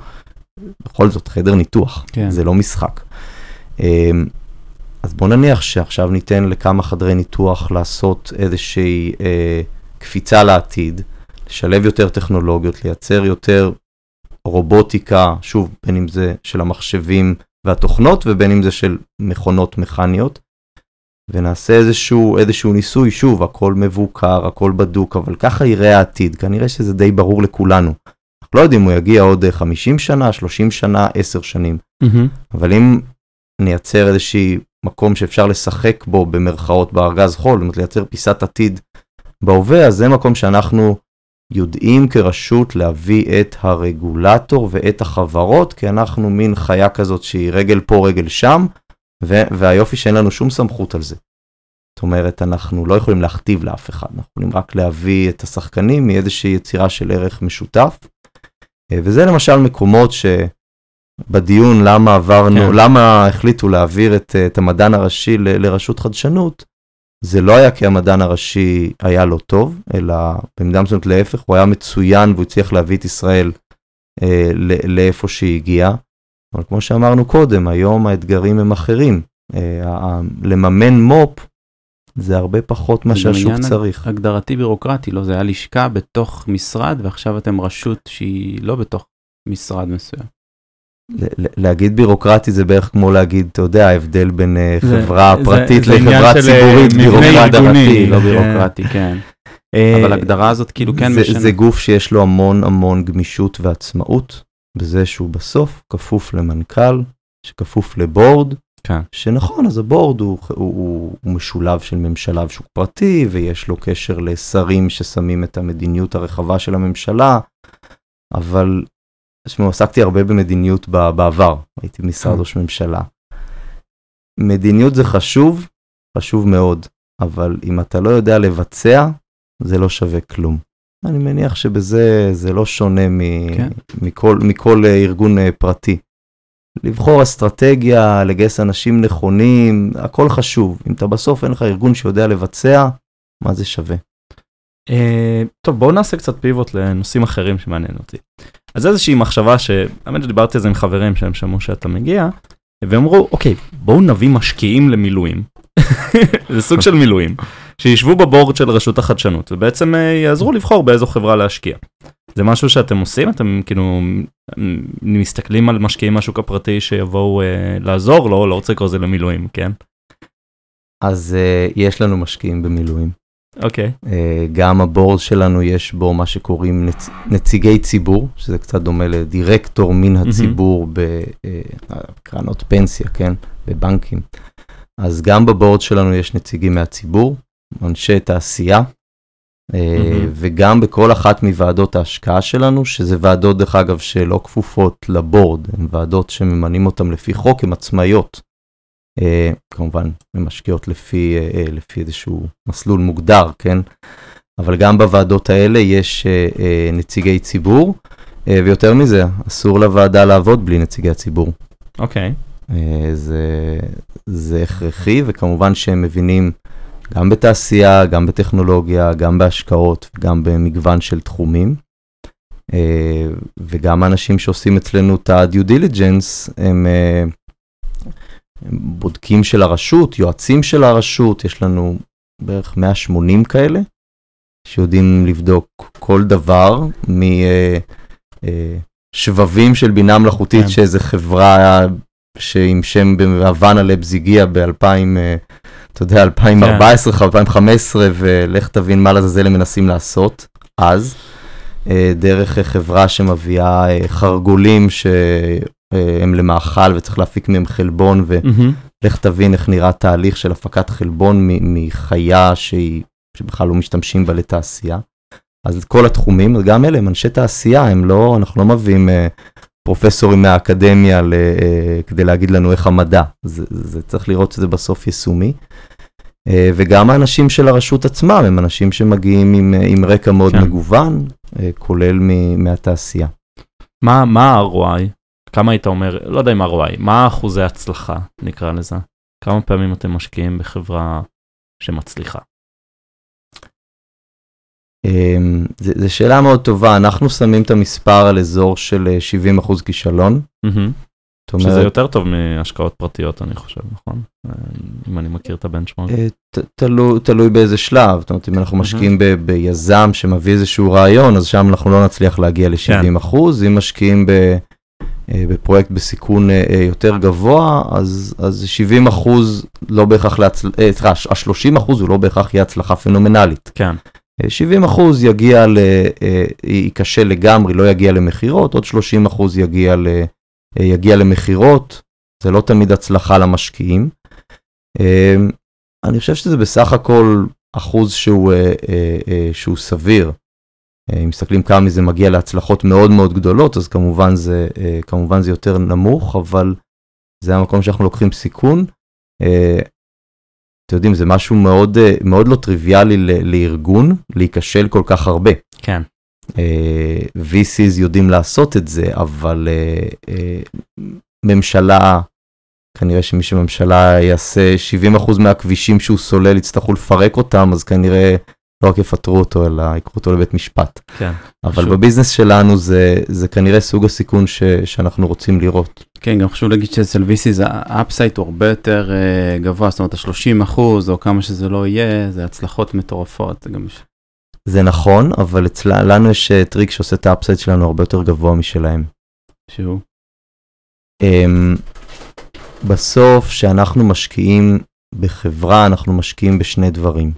בכל זאת חדר ניתוח, כן. זה לא משחק. אמ, אז בוא נניח שעכשיו ניתן לכמה חדרי ניתוח לעשות איזושהי אה, קפיצה לעתיד, לשלב יותר טכנולוגיות, לייצר יותר רובוטיקה, שוב, בין אם זה של המחשבים והתוכנות ובין אם זה של מכונות מכניות, ונעשה איזשהו, איזשהו ניסוי, שוב, הכל מבוקר, הכל בדוק, אבל ככה יראה העתיד, כנראה שזה די ברור לכולנו. אנחנו לא יודעים אם הוא יגיע עוד 50 שנה, 30 שנה, 10 שנים, mm-hmm. אבל אם נייצר איזשהי מקום שאפשר לשחק בו במרכאות בארגז חול, זאת אומרת לייצר פיסת עתיד בהווה, אז זה מקום שאנחנו יודעים כרשות להביא את הרגולטור ואת החברות, כי אנחנו מין חיה כזאת שהיא רגל פה רגל שם, והיופי שאין לנו שום סמכות על זה. זאת אומרת, אנחנו לא יכולים להכתיב לאף אחד, אנחנו יכולים רק להביא את השחקנים מאיזושהי יצירה של ערך משותף. אה, וזה למשל מקומות שבדיון למה עברנו, כן. למה החליטו להעביר את, את המדען הראשי ל, לרשות חדשנות, זה לא היה כי המדען הראשי היה לא טוב, אלא במידה מסוימת להפך, הוא היה מצוין והוא הצליח להביא את ישראל אה, לאיפה שהיא הגיעה. אבל כמו שאמרנו קודם, היום האתגרים הם אחרים. אה, לממן מו"פ זה הרבה פחות מה שהשוק צריך.
הגדרתי בירוקרטי, לא? זה היה לשכה בתוך משרד ועכשיו אתם רשות שהיא לא בתוך משרד מסוים.
להגיד בירוקרטי זה בערך כמו להגיד, אתה יודע, ההבדל בין אה, חברה פרטית לחברה אה, ציבורית,
בירוקרטי, לא בירוקרטי, כן. אבל ההגדרה הזאת כאילו כן
משנה. זה גוף שיש לו המון המון גמישות ועצמאות. בזה שהוא בסוף כפוף למנכ"ל, שכפוף לבורד, כן. שנכון, אז הבורד הוא, הוא, הוא, הוא משולב של ממשלה ושוק פרטי, ויש לו קשר לשרים ששמים את המדיניות הרחבה של הממשלה, אבל, תשמעו, עסקתי הרבה במדיניות בעבר, הייתי במשרד כן. ראש ממשלה. מדיניות זה חשוב, חשוב מאוד, אבל אם אתה לא יודע לבצע, זה לא שווה כלום. אני מניח שבזה זה לא שונה מ, כן. מכל, מכל אה, ארגון אה, פרטי. לבחור אסטרטגיה, לגייס אנשים נכונים, הכל חשוב. אם אתה בסוף אין לך ארגון שיודע לבצע, מה זה שווה?
Uh, טוב בואו נעשה קצת פיבוט לנושאים אחרים שמעניין אותי. אז איזושהי מחשבה שהאמת שדיברתי על זה עם חברים שהם שמעו שאתה מגיע, והם אמרו אוקיי בואו נביא משקיעים למילואים. זה סוג של מילואים. שישבו בבורד של רשות החדשנות ובעצם אה, יעזרו לבחור באיזו חברה להשקיע. זה משהו שאתם עושים? אתם כאילו מסתכלים על משקיעים מהשוק הפרטי שיבואו אה, לעזור? לא, לא רוצה לקרוא לזה למילואים, כן?
אז uh, יש לנו משקיעים במילואים.
אוקיי.
Okay. Uh, גם הבורד שלנו יש בו מה שקוראים נצ... נציגי ציבור, שזה קצת דומה לדירקטור מן הציבור mm-hmm. בקרנות פנסיה, כן? בבנקים. אז גם בבורד שלנו יש נציגים מהציבור, אנשי תעשייה, mm-hmm. וגם בכל אחת מוועדות ההשקעה שלנו, שזה ועדות, דרך אגב, שלא כפופות לבורד, הן ועדות שממנים אותן לפי חוק, הן עצמאיות. אה, כמובן, משקיעות לפי, אה, לפי איזשהו מסלול מוגדר, כן? אבל גם בוועדות האלה יש נציגי ציבור, ויותר מזה, אסור לוועדה לעבוד בלי נציגי הציבור.
אוקיי.
Okay. זה, זה הכרחי, וכמובן שהם מבינים גם בתעשייה, גם בטכנולוגיה, גם בהשקעות, גם במגוון של תחומים. אה, וגם האנשים שעושים אצלנו את ה-due diligence הם, אה, הם בודקים של הרשות, יועצים של הרשות, יש לנו בערך 180 כאלה, שיודעים לבדוק כל דבר משבבים אה, של בינה מלאכותית כן. שאיזה חברה שעם שם בהוואנה לבס הגיע ב-2000. אתה יודע, 2014, 2015, ולך תבין מה לעזאזל הם מנסים לעשות אז. אה, דרך אה, חברה שמביאה אה, חרגולים שהם למאכל וצריך להפיק מהם חלבון. ולך תבין איך נראה תהליך של הפקת חלבון מחיה שהיא, שבכלל לא משתמשים בה לתעשייה. אז כל התחומים, גם אלה הם אנשי תעשייה, הם לא, אנחנו לא מביאים אה, פרופסורים מהאקדמיה ל, אה, כדי להגיד לנו איך המדע, זה, זה צריך לראות שזה בסוף יישומי. אה, וגם האנשים של הרשות עצמם הם אנשים שמגיעים עם, אה, עם רקע מאוד
כן.
מגוון, אה, כולל מ, מהתעשייה.
מה, מה ה-ROI? כמה היית אומר, לא יודע אם ROI, מה אחוזי הצלחה, נקרא לזה? כמה פעמים אתם משקיעים בחברה שמצליחה?
אמ, זו שאלה מאוד טובה, אנחנו שמים את המספר על אזור של אה, 70% כישלון.
מהמם.
זאת
שזה יותר טוב מהשקעות פרטיות, אני חושב, נכון? אה, אם אני מכיר את הבנצ'מארק.
אה, תלוי, תלוי באיזה שלב, זאת אומרת, אם אנחנו משקיעים ב, ביזם שמביא איזשהו רעיון, אז שם אנחנו לא נצליח להגיע ל-70 אחוז, אם משקיעים ב, אה, בפרויקט בסיכון אה, אה, יותר גבוה, אז, אז 70 אחוז לא בהכרח. אה, סליחה, ה-30 אחוז הוא לא בהכרח יהיה הצלחה פנומנלית.
כן,
אה, 70 אחוז יגיע ל... אה, ייכשל לגמרי, לא יגיע למכירות, עוד 30 אחוז יגיע, ל... אה, יגיע למכירות, זה לא תמיד הצלחה למשקיעים. אה, אני חושב שזה בסך הכל אחוז שהוא, אה, אה, אה, שהוא סביר. אה, אם מסתכלים כמה מזה מגיע להצלחות מאוד מאוד גדולות, אז כמובן זה, אה, כמובן זה יותר נמוך, אבל זה המקום שאנחנו לוקחים סיכון. אה, אתם יודעים, זה משהו מאוד, מאוד לא טריוויאלי לארגון להיכשל כל כך הרבה.
כן,
VCs יודעים לעשות את זה, אבל ממשלה, כנראה שמי שממשלה יעשה 70% מהכבישים שהוא סולל יצטרכו לפרק אותם, אז כנראה לא רק יפטרו אותו, אלא ייקחו אותו לבית משפט.
כן.
אבל
חשוב.
ב business שלנו זה, זה כנראה סוג הסיכון ש, שאנחנו רוצים לראות.
כן, גם חשוב להגיד שאצל VCs ה upside הוא הרבה יותר אה, גבוה, זאת אומרת ה-30 אחוז או כמה שזה לא יהיה, זה הצלחות מטורפות. זה גם...
זה נכון, אבל אצלה, לנו יש אה, טריק שעושה את ה upside שלנו הרבה יותר גבוה משלהם.
שהוא.
Um, בסוף, כשאנחנו משקיעים בחברה, אנחנו משקיעים בשני דברים,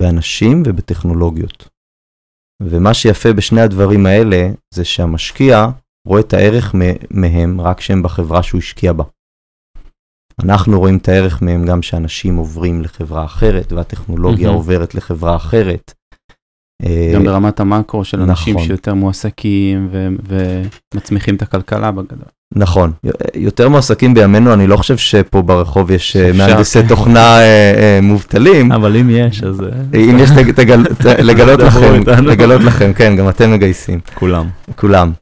באנשים ובטכנולוגיות. ומה שיפה בשני הדברים האלה, זה שהמשקיע רואה את הערך מהם רק כשהם בחברה שהוא השקיע בה. אנחנו רואים את הערך מהם גם שאנשים עוברים לחברה אחרת, והטכנולוגיה
מהמם.
עוברת לחברה אחרת. אה,
גם ברמת המקרו של אנשים
נכון.
שיותר מועסקים ומצמיחים את הכלכלה בגדול.
נכון, יותר מועסקים בימינו, אני לא חושב שפה ברחוב יש אה, מהנדסי. תוכנה אה, אה, מובטלים.
אבל אם יש, אז
אם יש, לגלות לכם. לגלות לכם, כן, גם אתם מגייסים,
כולם.
כולם.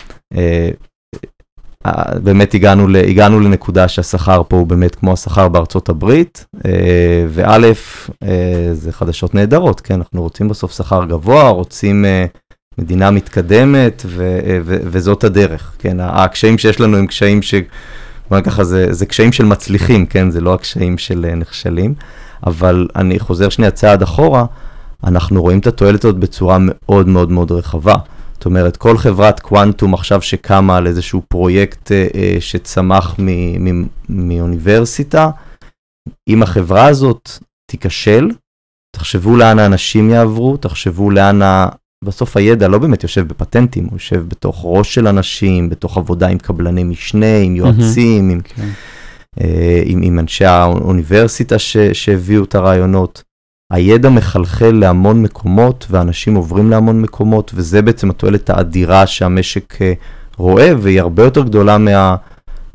באמת הגענו, ל- הגענו לנקודה שהשכר פה הוא באמת כמו השכר בארצות הברית, וא', זה חדשות נהדרות, כן, אנחנו רוצים בסוף שכר גבוה, רוצים מדינה מתקדמת, ו- ו- וזאת הדרך, כן, הקשיים שיש לנו הם קשיים ש... בוא נגיד ככה, זה, זה קשיים של מצליחים, כן, זה לא הקשיים של אה, נכשלים, אבל אני חוזר שנייה צעד אחורה, אנחנו רואים את התועלת הזאת בצורה מאוד מאוד מאוד רחבה. זאת אומרת, כל חברת קוונטום עכשיו שקמה על איזשהו פרויקט אה, אה, שצמח מ- מ- מאוניברסיטה, אם החברה הזאת תיכשל, תחשבו לאן האנשים יעברו, תחשבו לאן. בסוף הידע לא באמת יושב בפטנטים, הוא יושב בתוך ראש של אנשים, בתוך עבודה עם קבלני משנה, עם יועצים, עם,
כן.
אה, עם, עם אנשי האוניברסיטה ש, שהביאו את הרעיונות. הידע מחלחל להמון מקומות, ואנשים עוברים להמון מקומות, וזה בעצם התועלת האדירה שהמשק אה, רואה, והיא הרבה יותר גדולה מה,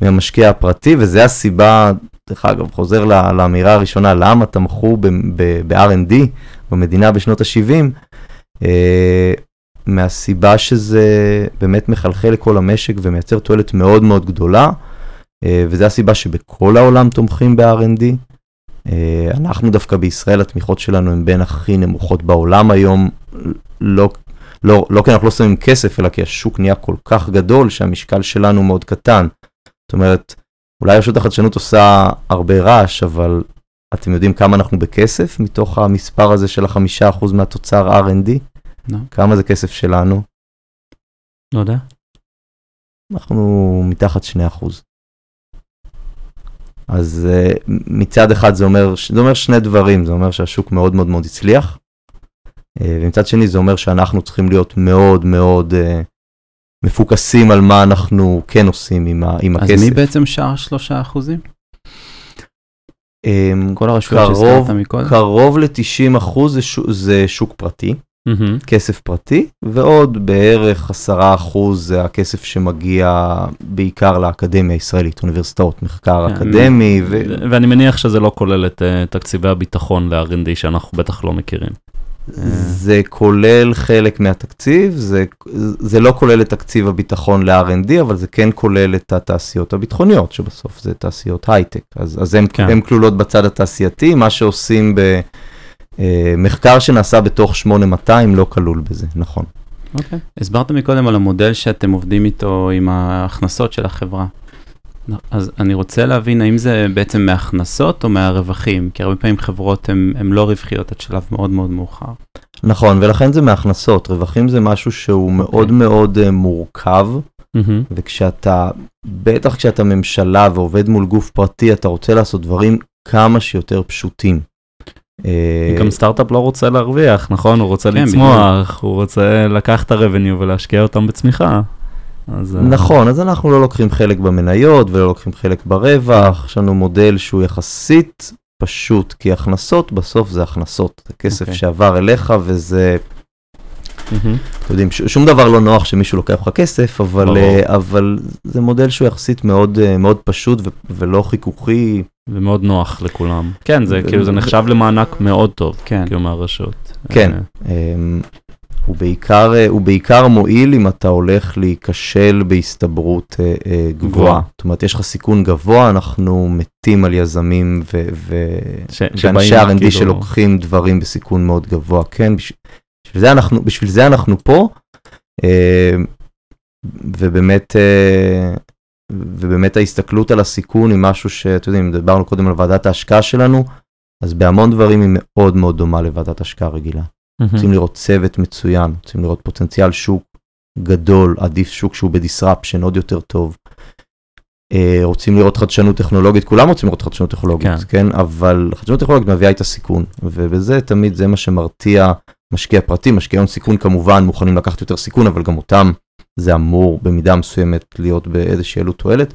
מהמשקיע הפרטי, וזה הסיבה, דרך אגב, חוזר ל- לאמירה הראשונה, למה תמכו ב-R&D במדינה בשנות ה-70, אה, מהסיבה שזה באמת מחלחל לכל המשק ומייצר תועלת מאוד מאוד גדולה, אה, וזו הסיבה שבכל העולם תומכים ב-R&D. אה, אנחנו דווקא בישראל, התמיכות שלנו הן בין הכי נמוכות בעולם היום, לא, לא, לא כי אנחנו לא שמים כסף, אלא כי השוק נהיה כל כך גדול שהמשקל שלנו מאוד קטן. זאת אומרת, אולי רשות החדשנות עושה הרבה רעש, אבל אתם יודעים כמה אנחנו בכסף מתוך המספר הזה של החמישה אחוז מהתוצר R&D?
לא.
כמה זה כסף שלנו?
לא יודע.
אנחנו מתחת 2 אחוז. אז uh, מצד אחד זה אומר, זה אומר שני דברים, זה אומר שהשוק מאוד מאוד מאוד הצליח, אה, ומצד שני זה אומר שאנחנו צריכים להיות מאוד מאוד אה, מפוקסים על מה אנחנו כן עושים עם, ה, עם
אז
הכסף.
מי בעצם שאר שלושה אחוזים?
אמ,
כל הרשויות
קרוב-
שהזכרת מקודם?
קרוב ל-90 אחוז זה, שוק- זה שוק פרטי,
מהמם.
כסף פרטי, ועוד בערך 10 אחוז זה הכסף שמגיע בעיקר לאקדמיה הישראלית, אוניברסיטאות, מחקר
כן.
אקדמי.
ואני מניח שזה לא כולל את אה, תקציבי הביטחון ל-R&D שאנחנו בטח לא מכירים.
זה כולל חלק מהתקציב, זה, זה לא כולל את תקציב הביטחון ל-R&D, אבל זה כן כולל את התעשיות הביטחוניות, שבסוף זה תעשיות הייטק. אז, אז הן
כן.
כלולות בצד התעשייתי, מה שעושים במחקר שנעשה בתוך 8200 לא כלול בזה, נכון.
אוקיי.
הסברת מקודם על המודל שאתם עובדים איתו עם ההכנסות של החברה. אז אני רוצה להבין האם זה בעצם מהכנסות או מהרווחים, כי הרבה פעמים חברות הן לא רווחיות עד שלב מאוד מאוד מאוחר.
נכון, ולכן זה מהכנסות, רווחים זה משהו שהוא מאוד מאוד אה, מורכב,
מהמם.
וכשאתה, בטח כשאתה ממשלה ועובד מול גוף פרטי, אתה רוצה לעשות דברים כמה שיותר פשוטים. אה,
גם סטארט-אפ לא רוצה להרוויח, נכון? הוא רוצה
כן,
לצמוח, הוא רוצה לקחת את ה-revenue ולהשקיע אותם בצמיחה. אז, אה,
נכון, אז אנחנו לא לוקחים חלק במניות ולא לוקחים חלק ברווח, יש לנו מודל שהוא יחסית פשוט, כי הכנסות בסוף זה הכנסות, זה כסף
אוקיי.
שעבר אליך וזה,
מהמם.
אתם יודעים, ש- שום דבר לא נוח שמישהו לוקח לך כסף, אבל. אה, אבל זה מודל שהוא יחסית מאוד, אה, מאוד פשוט ו- ולא חיכוכי.
ומאוד נוח לכולם. כן, זה
ו-
כאילו זה נחשב למענק מאוד טוב,
כן.
כאילו מהרשות.
כן. אמ, הוא בעיקר, אה, הוא בעיקר מועיל אם אתה הולך להיכשל בהסתברות אה, אה,
גבוהה.
גבוהה. זאת אומרת, יש לך סיכון גבוה, אנחנו מתים על יזמים ו- ו- R&D
כאילו-
שלוקחים דברים בסיכון מאוד גבוה. כן, בש- בשביל זה אנחנו, בשביל זה אנחנו פה, ובאמת, ובאמת ההסתכלות על הסיכון היא משהו שאתם יודעים, דיברנו קודם על ועדת ההשקעה שלנו, אז בהמון דברים היא מאוד מאוד דומה לוועדת השקעה רגילה. רוצים לראות צוות מצוין, רוצים לראות פוטנציאל שוק גדול, עדיף שוק שהוא בדיסרפשן עוד יותר טוב. אה, רוצים לראות חדשנות טכנולוגית, כולם רוצים לראות חדשנות טכנולוגית,
כן.
כן, אבל חדשנות טכנולוגית מביאה איתה סיכון, ובזה תמיד זה מה שמרתיע משקיע פרטי, משקיעי הון סיכון כמובן מוכנים לקחת יותר סיכון, אבל גם אותם זה אמור במידה מסוימת להיות באיזושהי עלות תועלת.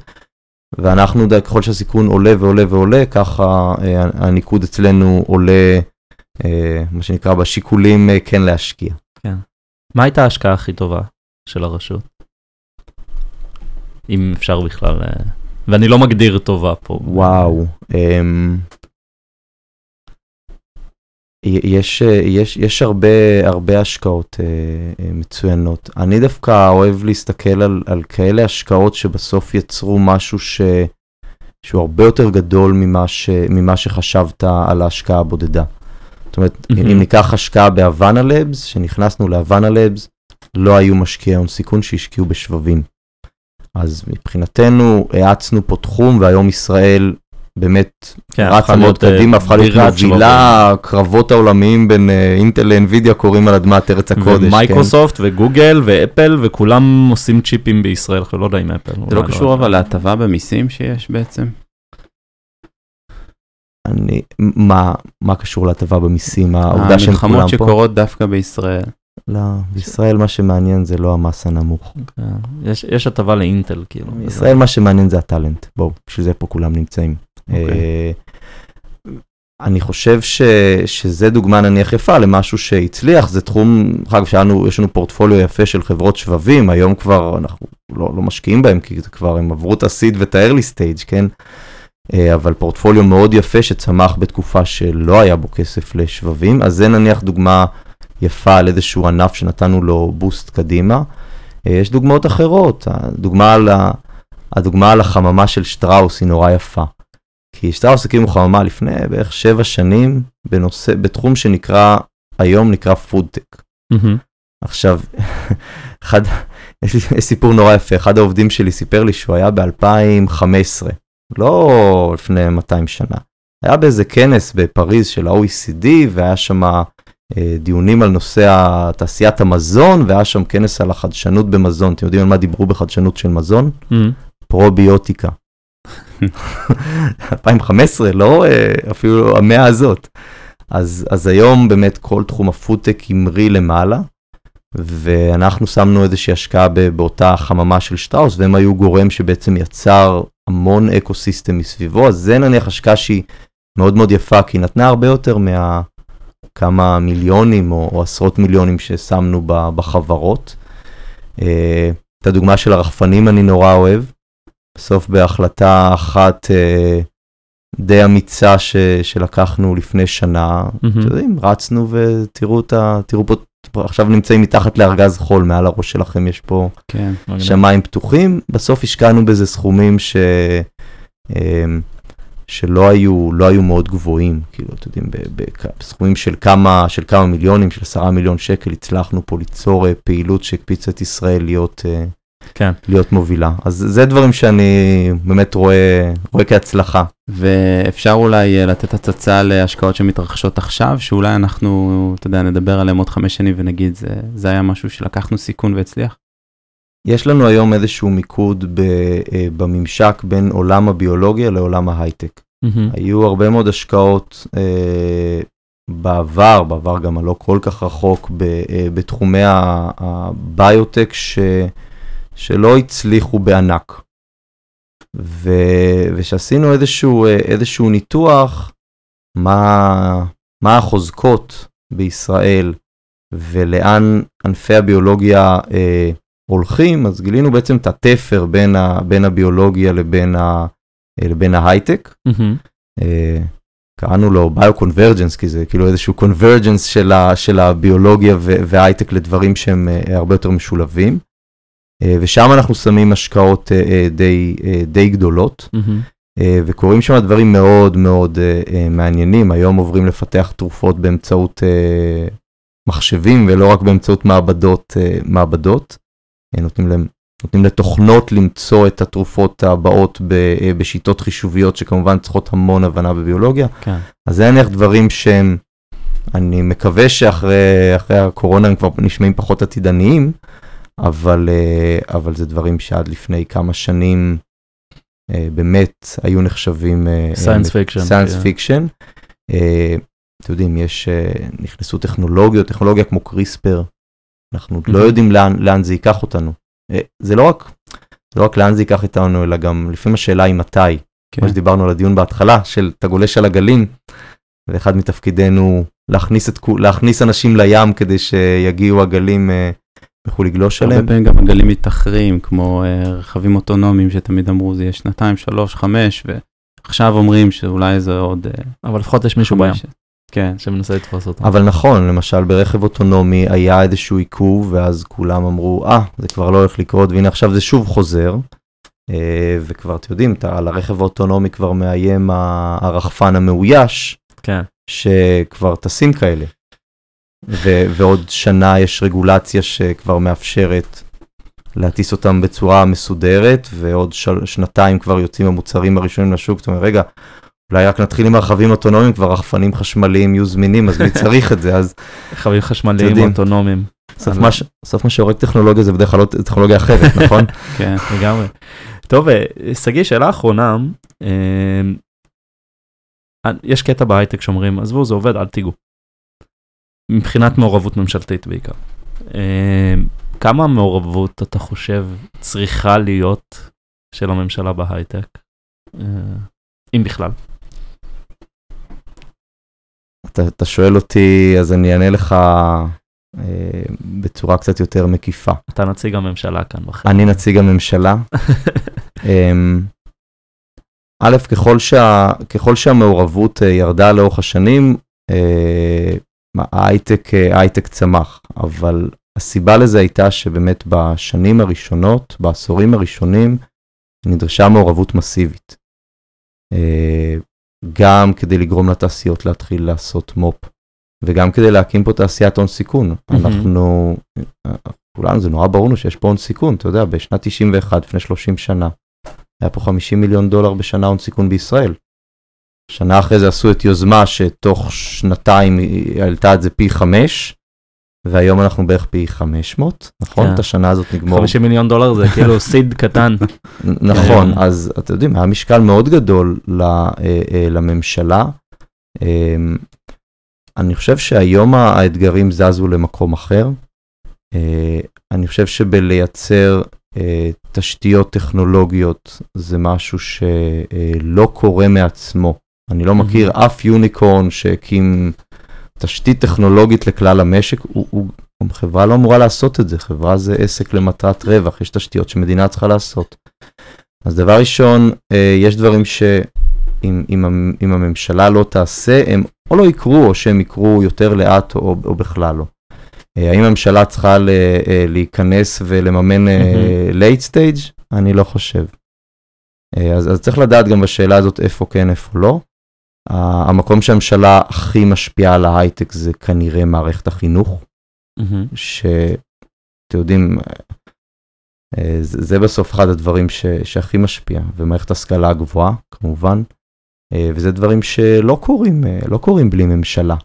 ואנחנו, ככל שהסיכון עולה ועולה ועולה, ככה אה, הניקוד אצלנו עולה, מה שנקרא, בשיקולים אה, כן להשקיע.
מה הייתה ההשקעה הכי טובה של הרשות? אם אפשר בכלל, אה, ואני לא מגדיר טובה פה.
וואו. אמ, יש, אה, יש, יש הרבה, הרבה השקעות אה, אה, מצוינות. אני דווקא אוהב להסתכל על, על כאלה השקעות שבסוף יצרו משהו ש, שהוא הרבה יותר גדול ממה, ש, ממה שחשבת על ההשקעה הבודדה. זאת אומרת,
מהמם.
אם ניקח השקעה בהוואנה לבס, שנכנסנו להוואנה לבס, לא היו משקיעי הון סיכון שהשקיעו בשבבים. אז מבחינתנו האצנו פה תחום והיום ישראל באמת
כן,
רצה מאוד
אה,
קדימה, הפכה להיות. מובילה, הקרבות העולמיים בין אה, אינטל לאנווידיה קורים על אדמת ארץ הקודש. כן?
ומייקרוסופט וגוגל ואפל וכולם עושים צ'יפים בישראל, אני לא יודע אם אפל.
זה
אולי
לא קשור
אפל.
אבל להטבה במיסים שיש בעצם?
אני, מה, מה קשור להטבה במיסים, העובדה שהם כולם
המלחמות
פה?
שקורות דווקא בישראל.
לא, בישראל מה שמעניין זה לא המס הנמוך.
כן. יש- יש הטבה לאינטל, כאילו.
בישראל מה שמעניין זה הטאלנט, בואו, בשביל זה פה כולם נמצאים.
אוקיי.
אה, אני חושב ש, שזה דוגמה נניח יפה למשהו שהצליח, זה תחום, אגב, שלנו, יש לנו פורטפוליו יפה של חברות שבבים, היום כבר אנחנו לא, לא משקיעים בהם, כי זה כבר, הם עברו את הסיד ואת ה-early stage, כן? אה, אבל פורטפוליו מאוד יפה שצמח בתקופה שלא היה בו כסף לשבבים, אז זה נניח דוגמה יפה על איזשהו ענף שנתנו לו בוסט קדימה. אה, יש דוגמאות אחרות, הדוגמה על, ה, הדוגמה על החממה של שטראוס היא נורא יפה. כי שטראוס הקימו חממה לפני בערך שבע שנים בנושא, בתחום שנקרא, היום נקרא פודטק.
מהמם.
עכשיו, אחד, יש סיפור נורא יפה, אחד העובדים שלי סיפר לי שהוא היה ב-2015, לא לפני 200 שנה. היה באיזה כנס בפריז של ה-OECD, והיה שם אה, דיונים על נושא תעשיית המזון, והיה שם כנס על החדשנות במזון. אתם יודעים על מה דיברו בחדשנות של מזון?
מהמם.
פרוביוטיקה. 2015, לא אה, אפילו המאה הזאת. אז, אז היום באמת כל תחום הפודטק המריא למעלה, ואנחנו שמנו איזושהי השקעה באותה חממה של שטראוס, והם היו גורם שבעצם יצר המון אקו סיסטם מסביבו, אז זה נניח השקעה שהיא מאוד מאוד יפה, כי היא נתנה הרבה יותר מהכמה מיליונים או, או עשרות מיליונים ששמנו בחברות. אה, את הדוגמה של הרחפנים אני נורא אוהב. בסוף בהחלטה אחת אה, די אמיצה ש, שלקחנו לפני שנה, mm-hmm. אתם יודעים, רצנו ותראו את ה... תראו פה, עכשיו נמצאים מתחת לארגז חול, מעל הראש שלכם יש פה כן, שמיים פתוחים. בסוף השקענו בזה סכומים ש... אה, שלא היו, לא היו מאוד גבוהים, כאילו, אתם יודעים, בסכומים של כמה, של כמה מיליונים, של עשרה מיליון שקל, הצלחנו פה ליצור אה, פעילות שהקפיצה את ישראל להיות, אה, כן. להיות מובילה. אז זה דברים שאני באמת רואה, רואה כהצלחה.
ואפשר אולי אה, לתת הצצה להשקעות שמתרחשות עכשיו, שאולי אנחנו, אתה יודע, נדבר עליהן עוד חמש שנים ונגיד, זה, זה היה משהו שלקחנו סיכון והצליח?
יש לנו היום איזשהו מיקוד ב, אה, בממשק בין עולם הביולוגיה לעולם ההייטק. Mm-hmm. היו הרבה מאוד השקעות אה, בעבר, בעבר גם הלא כל כך רחוק, ב, אה, בתחומי הביוטק ש, שלא הצליחו בענק. ו, ושעשינו איזשהו, אה, איזשהו ניתוח, מה, מה החוזקות בישראל ולאן ענפי הביולוגיה אה, הולכים, אז גילינו בעצם את התפר בין, ה, בין הביולוגיה לבין, ה, לבין ההייטק. Mm-hmm. קראנו לו ביו-קונברג'נס, כי זה כאילו איזשהו קונברג'נס של, של הביולוגיה וההייטק לדברים שהם אה, הרבה יותר משולבים. אה, ושם אנחנו שמים השקעות די, די גדולות. וקורים שם דברים מאוד מאוד מעניינים. היום עוברים לפתח תרופות באמצעות מחשבים ולא רק באמצעות מעבדות. מעבדות. נותנים להם, נותנים לתוכנות למצוא את התרופות הבאות אה, בשיטות חישוביות שכמובן צריכות המון הבנה בביולוגיה. כן. אז זה נניח דברים שהם, אני מקווה שאחרי הקורונה הם כבר נשמעים פחות עתידניים, אבל, אה, אבל זה דברים שעד לפני כמה שנים אה, באמת היו נחשבים...
science fiction.
science fiction. אתם יודעים, יש, נכנסו טכנולוגיות, טכנולוגיה כמו קריספר, אנחנו לא יודעים לאן, לאן זה ייקח אותנו. אה, זה לא רק, זה לא רק לאן זה ייקח אותנו, אלא גם לפעמים השאלה היא מתי. כן. כמו שדיברנו על הדיון בהתחלה, של אתה גולש על הגלים, ואחד מתפקידנו להכניס, את, להכניס אנשים לים כדי שיגיעו הגלים ויוכלו אה, לגלוש עליהם.
הרבה פעמים גם הגלים מתאחרים, כמו uh, רכבים אוטונומיים שתמיד אמרו זה יהיה שנתיים, שלוש, חמש, ועכשיו אומרים שאולי זה עוד...
אבל לפחות יש מישהו בים. כן, שמנסה לתפוס אותו.
אבל נכון, למשל ברכב אוטונומי היה איזשהו עיכוב, ואז כולם אמרו, אה, זה כבר לא הולך לקרות, והנה עכשיו זה שוב חוזר. אה, וכבר, אתם יודעים, על הרכב האוטונומי כבר מאיים הרחפן המאויש, כן. שכבר טסים כאלה. ו- ועוד שנה יש רגולציה שכבר מאפשרת להטיס אותם בצורה מסודרת, ועוד שנתיים כבר יוצאים המוצרים הראשונים לשוק. זאת אומרת, רגע, אולי רק נתחיל עם רכבים אוטונומיים, כבר רחפנים חשמליים יהיו זמינים, אז מי צריך את זה, אז...
רכבים חשמליים אוטונומיים.
סוף מה שהורג טכנולוגיה זה בדרך כלל לא טכנולוגיה אחרת, נכון?
כן, לגמרי. טוב, אה, שגיא, שאלה אחרונה, אה, יש קטע בהייטק שאומרים, עזבו, זה עובד, אל תיגעו. מבחינת מעורבות ממשלתית בעיקר. אה, כמה מעורבות אתה חושב צריכה להיות של הממשלה בהייטק, אם בכלל?
אתה, אתה שואל אותי, אז אני אענה לך אה, בצורה קצת יותר מקיפה.
אתה נציג הממשלה כאן בחדר.
אני נציג הממשלה. אה, א', ככל, שה, ככל שהמעורבות אה, ירדה לאורך השנים, אה, ההייטק, אה, ההייטק צמח, אבל הסיבה לזה הייתה שבאמת בשנים הראשונות, בעשורים הראשונים, נדרשה מעורבות מסיבית. אה, גם כדי לגרום לתעשיות להתחיל לעשות מו"פ, וגם כדי להקים פה תעשיית הון סיכון. Mm-hmm. אנחנו, כולנו, זה נורא ברור לנו שיש פה הון סיכון, אתה יודע, בשנת 91, לפני 30 שנה, היה פה 50 מיליון דולר בשנה הון סיכון בישראל. שנה אחרי זה עשו את יוזמה שתוך שנתיים היא העלתה את זה פי חמש, והיום אנחנו בערך פי 500, נכון? כן. את השנה הזאת נגמור.
50 מיליון דולר זה כאילו סיד קטן.
נכון, אז אתם יודעים, היה משקל מאוד גדול אה, אה, לממשלה. אמ, אני חושב שהיום האתגרים זזו למקום אחר. אה, אני חושב שבלייצר תשתיות טכנולוגיות זה משהו שלא קורה מעצמו. אני לא מכיר אף unicorn שהקים תשתית טכנולוגית לכלל המשק, הוא, הוא, חברה לא אמורה לעשות את זה, חברה זה עסק למטרת רווח, יש תשתיות שמדינה צריכה לעשות. אז דבר ראשון, אה, יש דברים שאם אם, אם הממשלה לא תעשה, הם או לא יקרו, או שהם יקרו יותר לאט, או, או בכלל לא. אה, האם הממשלה צריכה ל, אה, להיכנס ולממן late stage? אני לא חושב. אז, אז צריך לדעת גם בשאלה הזאת איפה כן, איפה לא. המקום שהממשלה הכי משפיעה על ההייטק זה כנראה מערכת החינוך, mm-hmm. שאתם יודעים, אה, זה, זה בסוף אחד הדברים ש, שהכי משפיע, ומערכת השכלה הגבוהה כמובן, אה, וזה דברים שלא קורים, אה, לא קורים בלי ממשלה.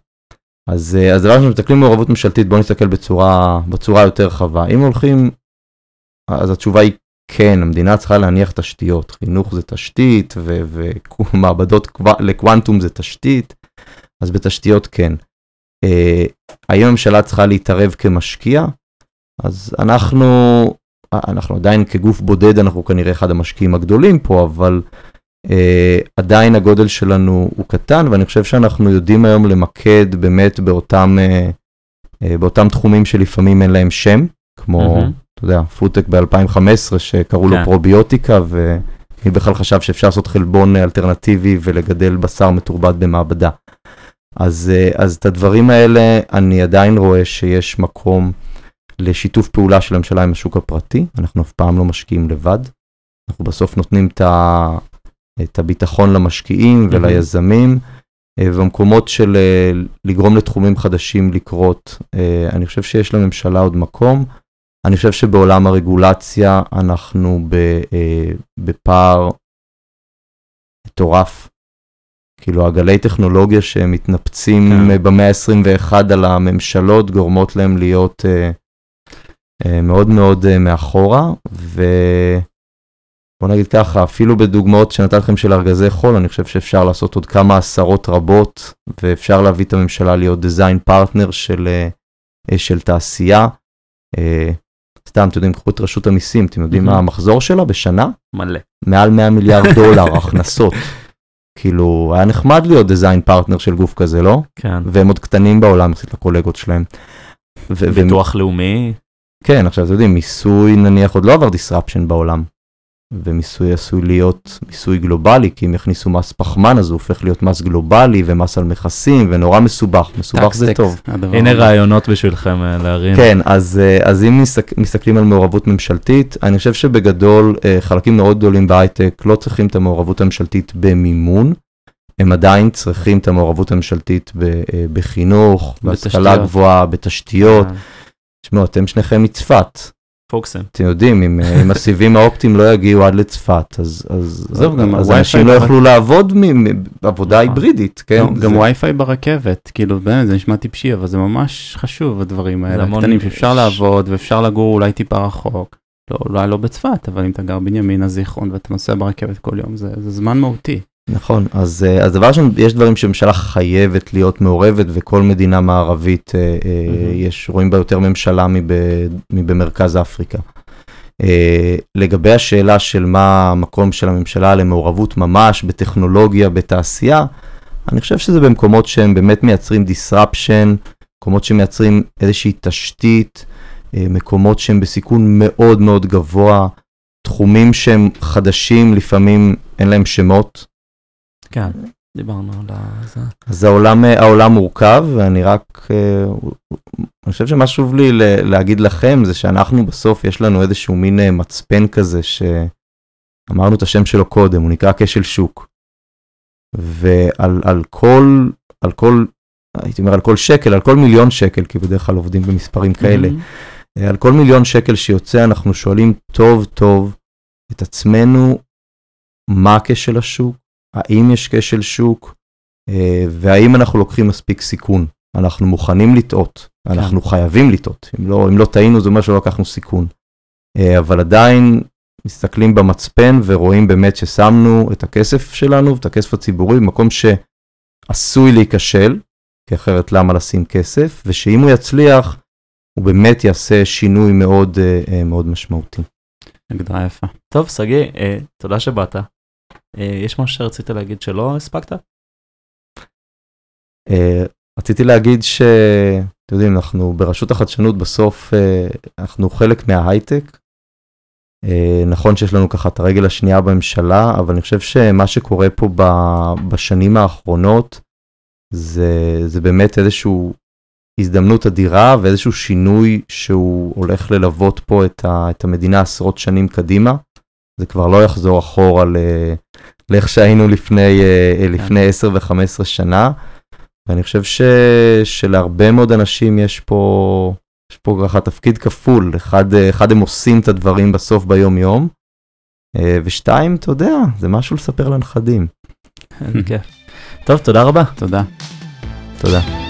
אז, אז דבר ראשון, מסתכלים במעורבות ממשלתית, בואו נסתכל בצורה, בצורה יותר רחבה. אם הולכים, אז התשובה היא כן, המדינה צריכה להניח תשתיות, חינוך זה תשתית, ומעבדות לקוונטום זה תשתית, אז בתשתיות כן. האם הממשלה צריכה להתערב כמשקיע? אז אנחנו אנחנו עדיין כגוף בודד, אנחנו כנראה אחד המשקיעים הגדולים פה, אבל אה, עדיין הגודל שלנו הוא קטן, ואני חושב שאנחנו יודעים היום למקד באמת באותם, אה, אה, באותם תחומים שלפעמים אין להם שם, כמו, mm-hmm. אתה יודע, פודטק ב-2015 שקראו yeah. לו כן. פרוביוטיקה, ומי בכלל חשב שאפשר לעשות חלבון אלטרנטיבי ולגדל בשר מתורבת במעבדה. אז, אה, אז את הדברים האלה אני עדיין רואה שיש מקום. לשיתוף פעולה של הממשלה עם השוק הפרטי, אנחנו אף פעם לא משקיעים לבד. אנחנו בסוף נותנים את, ה, את הביטחון למשקיעים וליזמים, אה, במקומות של אה, לגרום לתחומים חדשים לקרות, אה, אני חושב שיש לממשלה עוד מקום. אני חושב שבעולם הרגולציה אנחנו בפער מטורף. כאילו הגלי טכנולוגיה שמתנפצים כן. במאה ה-21 על הממשלות גורמות להם להיות אה, מאוד מאוד אה, מאחורה, ובוא נגיד ככה, אפילו בדוגמאות שנתתי לכם של ארגזי חול, אני חושב שאפשר לעשות עוד כמה עשרות רבות, ואפשר להביא את הממשלה להיות design partner של, אה, של תעשייה. סתם, אתם יודעים, קחו את רשות המיסים, אתם יודעים מה המחזור שלה בשנה?
מלא.
מעל 100 מיליארד דולר הכנסות. כאילו, היה נחמד להיות design partner של גוף כזה, לא?
כן.
והם עוד קטנים בעולם, קצת לקולגות שלהם.
ביטוח לאומי.
כן, עכשיו אתם יודעים, מיסוי נניח עוד לא עבר disruption בעולם. ומיסוי עשוי להיות מיסוי גלובלי, כי אם יכניסו מס פחמן אז הוא הופך להיות מס גלובלי ומס על מכסים ונורא מסובך, מסובך זה טוב.
הנה רעיונות בשבילכם אה, להרים.
כן, אז, אה, אז אם מסתכל, מסתכלים על מעורבות ממשלתית, אני חושב שבגדול אה, חלקים מאוד גדולים בהייטק לא צריכים את המעורבות הממשלתית במימון, הם עדיין צריכים את המעורבות הממשלתית בחינוך, בהשכלה גבוהה, בתשתיות. תשמעו, אתם שניכם מצפת.
פוקסם.
אתם יודעים, אם, אה, אם הסיבים האופטיים לא יגיעו עד לצפת, אז, אז, זהו, גם אז אנשים לא יוכלו לעבוד מעבודה נכון. היברידית, כן?
גם וי-פיי ברכבת, כאילו, באמת, זה נשמע טיפשי, אבל זה ממש חשוב, הדברים האלה, הקטנים שאפשר לעבוד ואפשר לגור אולי טיפה רחוק. לא, אולי לא בצפת, אבל אם אתה גר בנימינה זיכרון ואתה נוסע ברכבת כל יום, זה, זה זמן מהותי.
נכון, אז, אה, אז דבר ראשון, יש דברים שממשלה חייבת להיות מעורבת, וכל מדינה מערבית, mm-hmm. יש, רואים בה יותר ממשלה מב, מבמרכז אפריקה. לגבי השאלה של מה המקום של הממשלה למעורבות ממש בטכנולוגיה, בתעשייה, אני חושב שזה במקומות שהם באמת מייצרים disruption, מקומות שמייצרים איזושהי תשתית, מקומות שהם בסיכון מאוד מאוד גבוה, תחומים שהם חדשים, לפעמים אין להם שמות,
כן, דיברנו על זה.
אז העולם, העולם מורכב, ואני רק, אה, אני חושב שמה שוב לי להגיד לכם זה שאנחנו בסוף, יש לנו איזשהו מין אה, מצפן כזה, שאמרנו את השם שלו קודם, הוא נקרא כשל שוק. ועל על כל, על כל, הייתי אומר על כל שקל, על כל מיליון שקל, כי בדרך כלל עובדים במספרים כאלה, mm-hmm. על כל מיליון שקל שיוצא, אנחנו שואלים טוב טוב את עצמנו, מה הכשל השוק, האם יש כשל שוק, אה, והאם אנחנו לוקחים מספיק סיכון. אנחנו מוכנים לטעות, כן. אנחנו חייבים לטעות. אם לא, אם לא טעינו זה אומר שלא לקחנו סיכון. אה, אבל עדיין מסתכלים במצפן ורואים באמת ששמנו את הכסף שלנו, את הכסף הציבורי, במקום שעשוי להיכשל, כי אחרת למה לשים כסף, ושאם הוא יצליח, הוא באמת יעשה שינוי מאוד מאוד משמעותי.
הגדרה יפה.
טוב, שגיא, אה, תודה שבאת. אה, יש משהו שרצית להגיד שלא הספקת?
אה, רציתי להגיד שאתם יודעים, אנחנו ברשות החדשנות בסוף, אה, אנחנו חלק מההייטק. נכון שיש לנו ככה את הרגל השנייה בממשלה, אבל אני חושב שמה שקורה פה בשנים האחרונות, זה, זה באמת איזשהו הזדמנות אדירה ואיזשהו שינוי שהוא הולך ללוות פה את, ה, את המדינה עשרות שנים קדימה. זה כבר לא יחזור אחורה לאיך שהיינו לפני, כן. לפני 10 ו-15 שנה. ואני חושב ש, שלהרבה מאוד אנשים יש פה, יש פה ככה תפקיד כפול. אחד, אחד הם עושים את הדברים בסוף ביום יום, ושתיים, אתה יודע, זה משהו לספר לנכדים.
טוב, תודה רבה.
תודה.
תודה.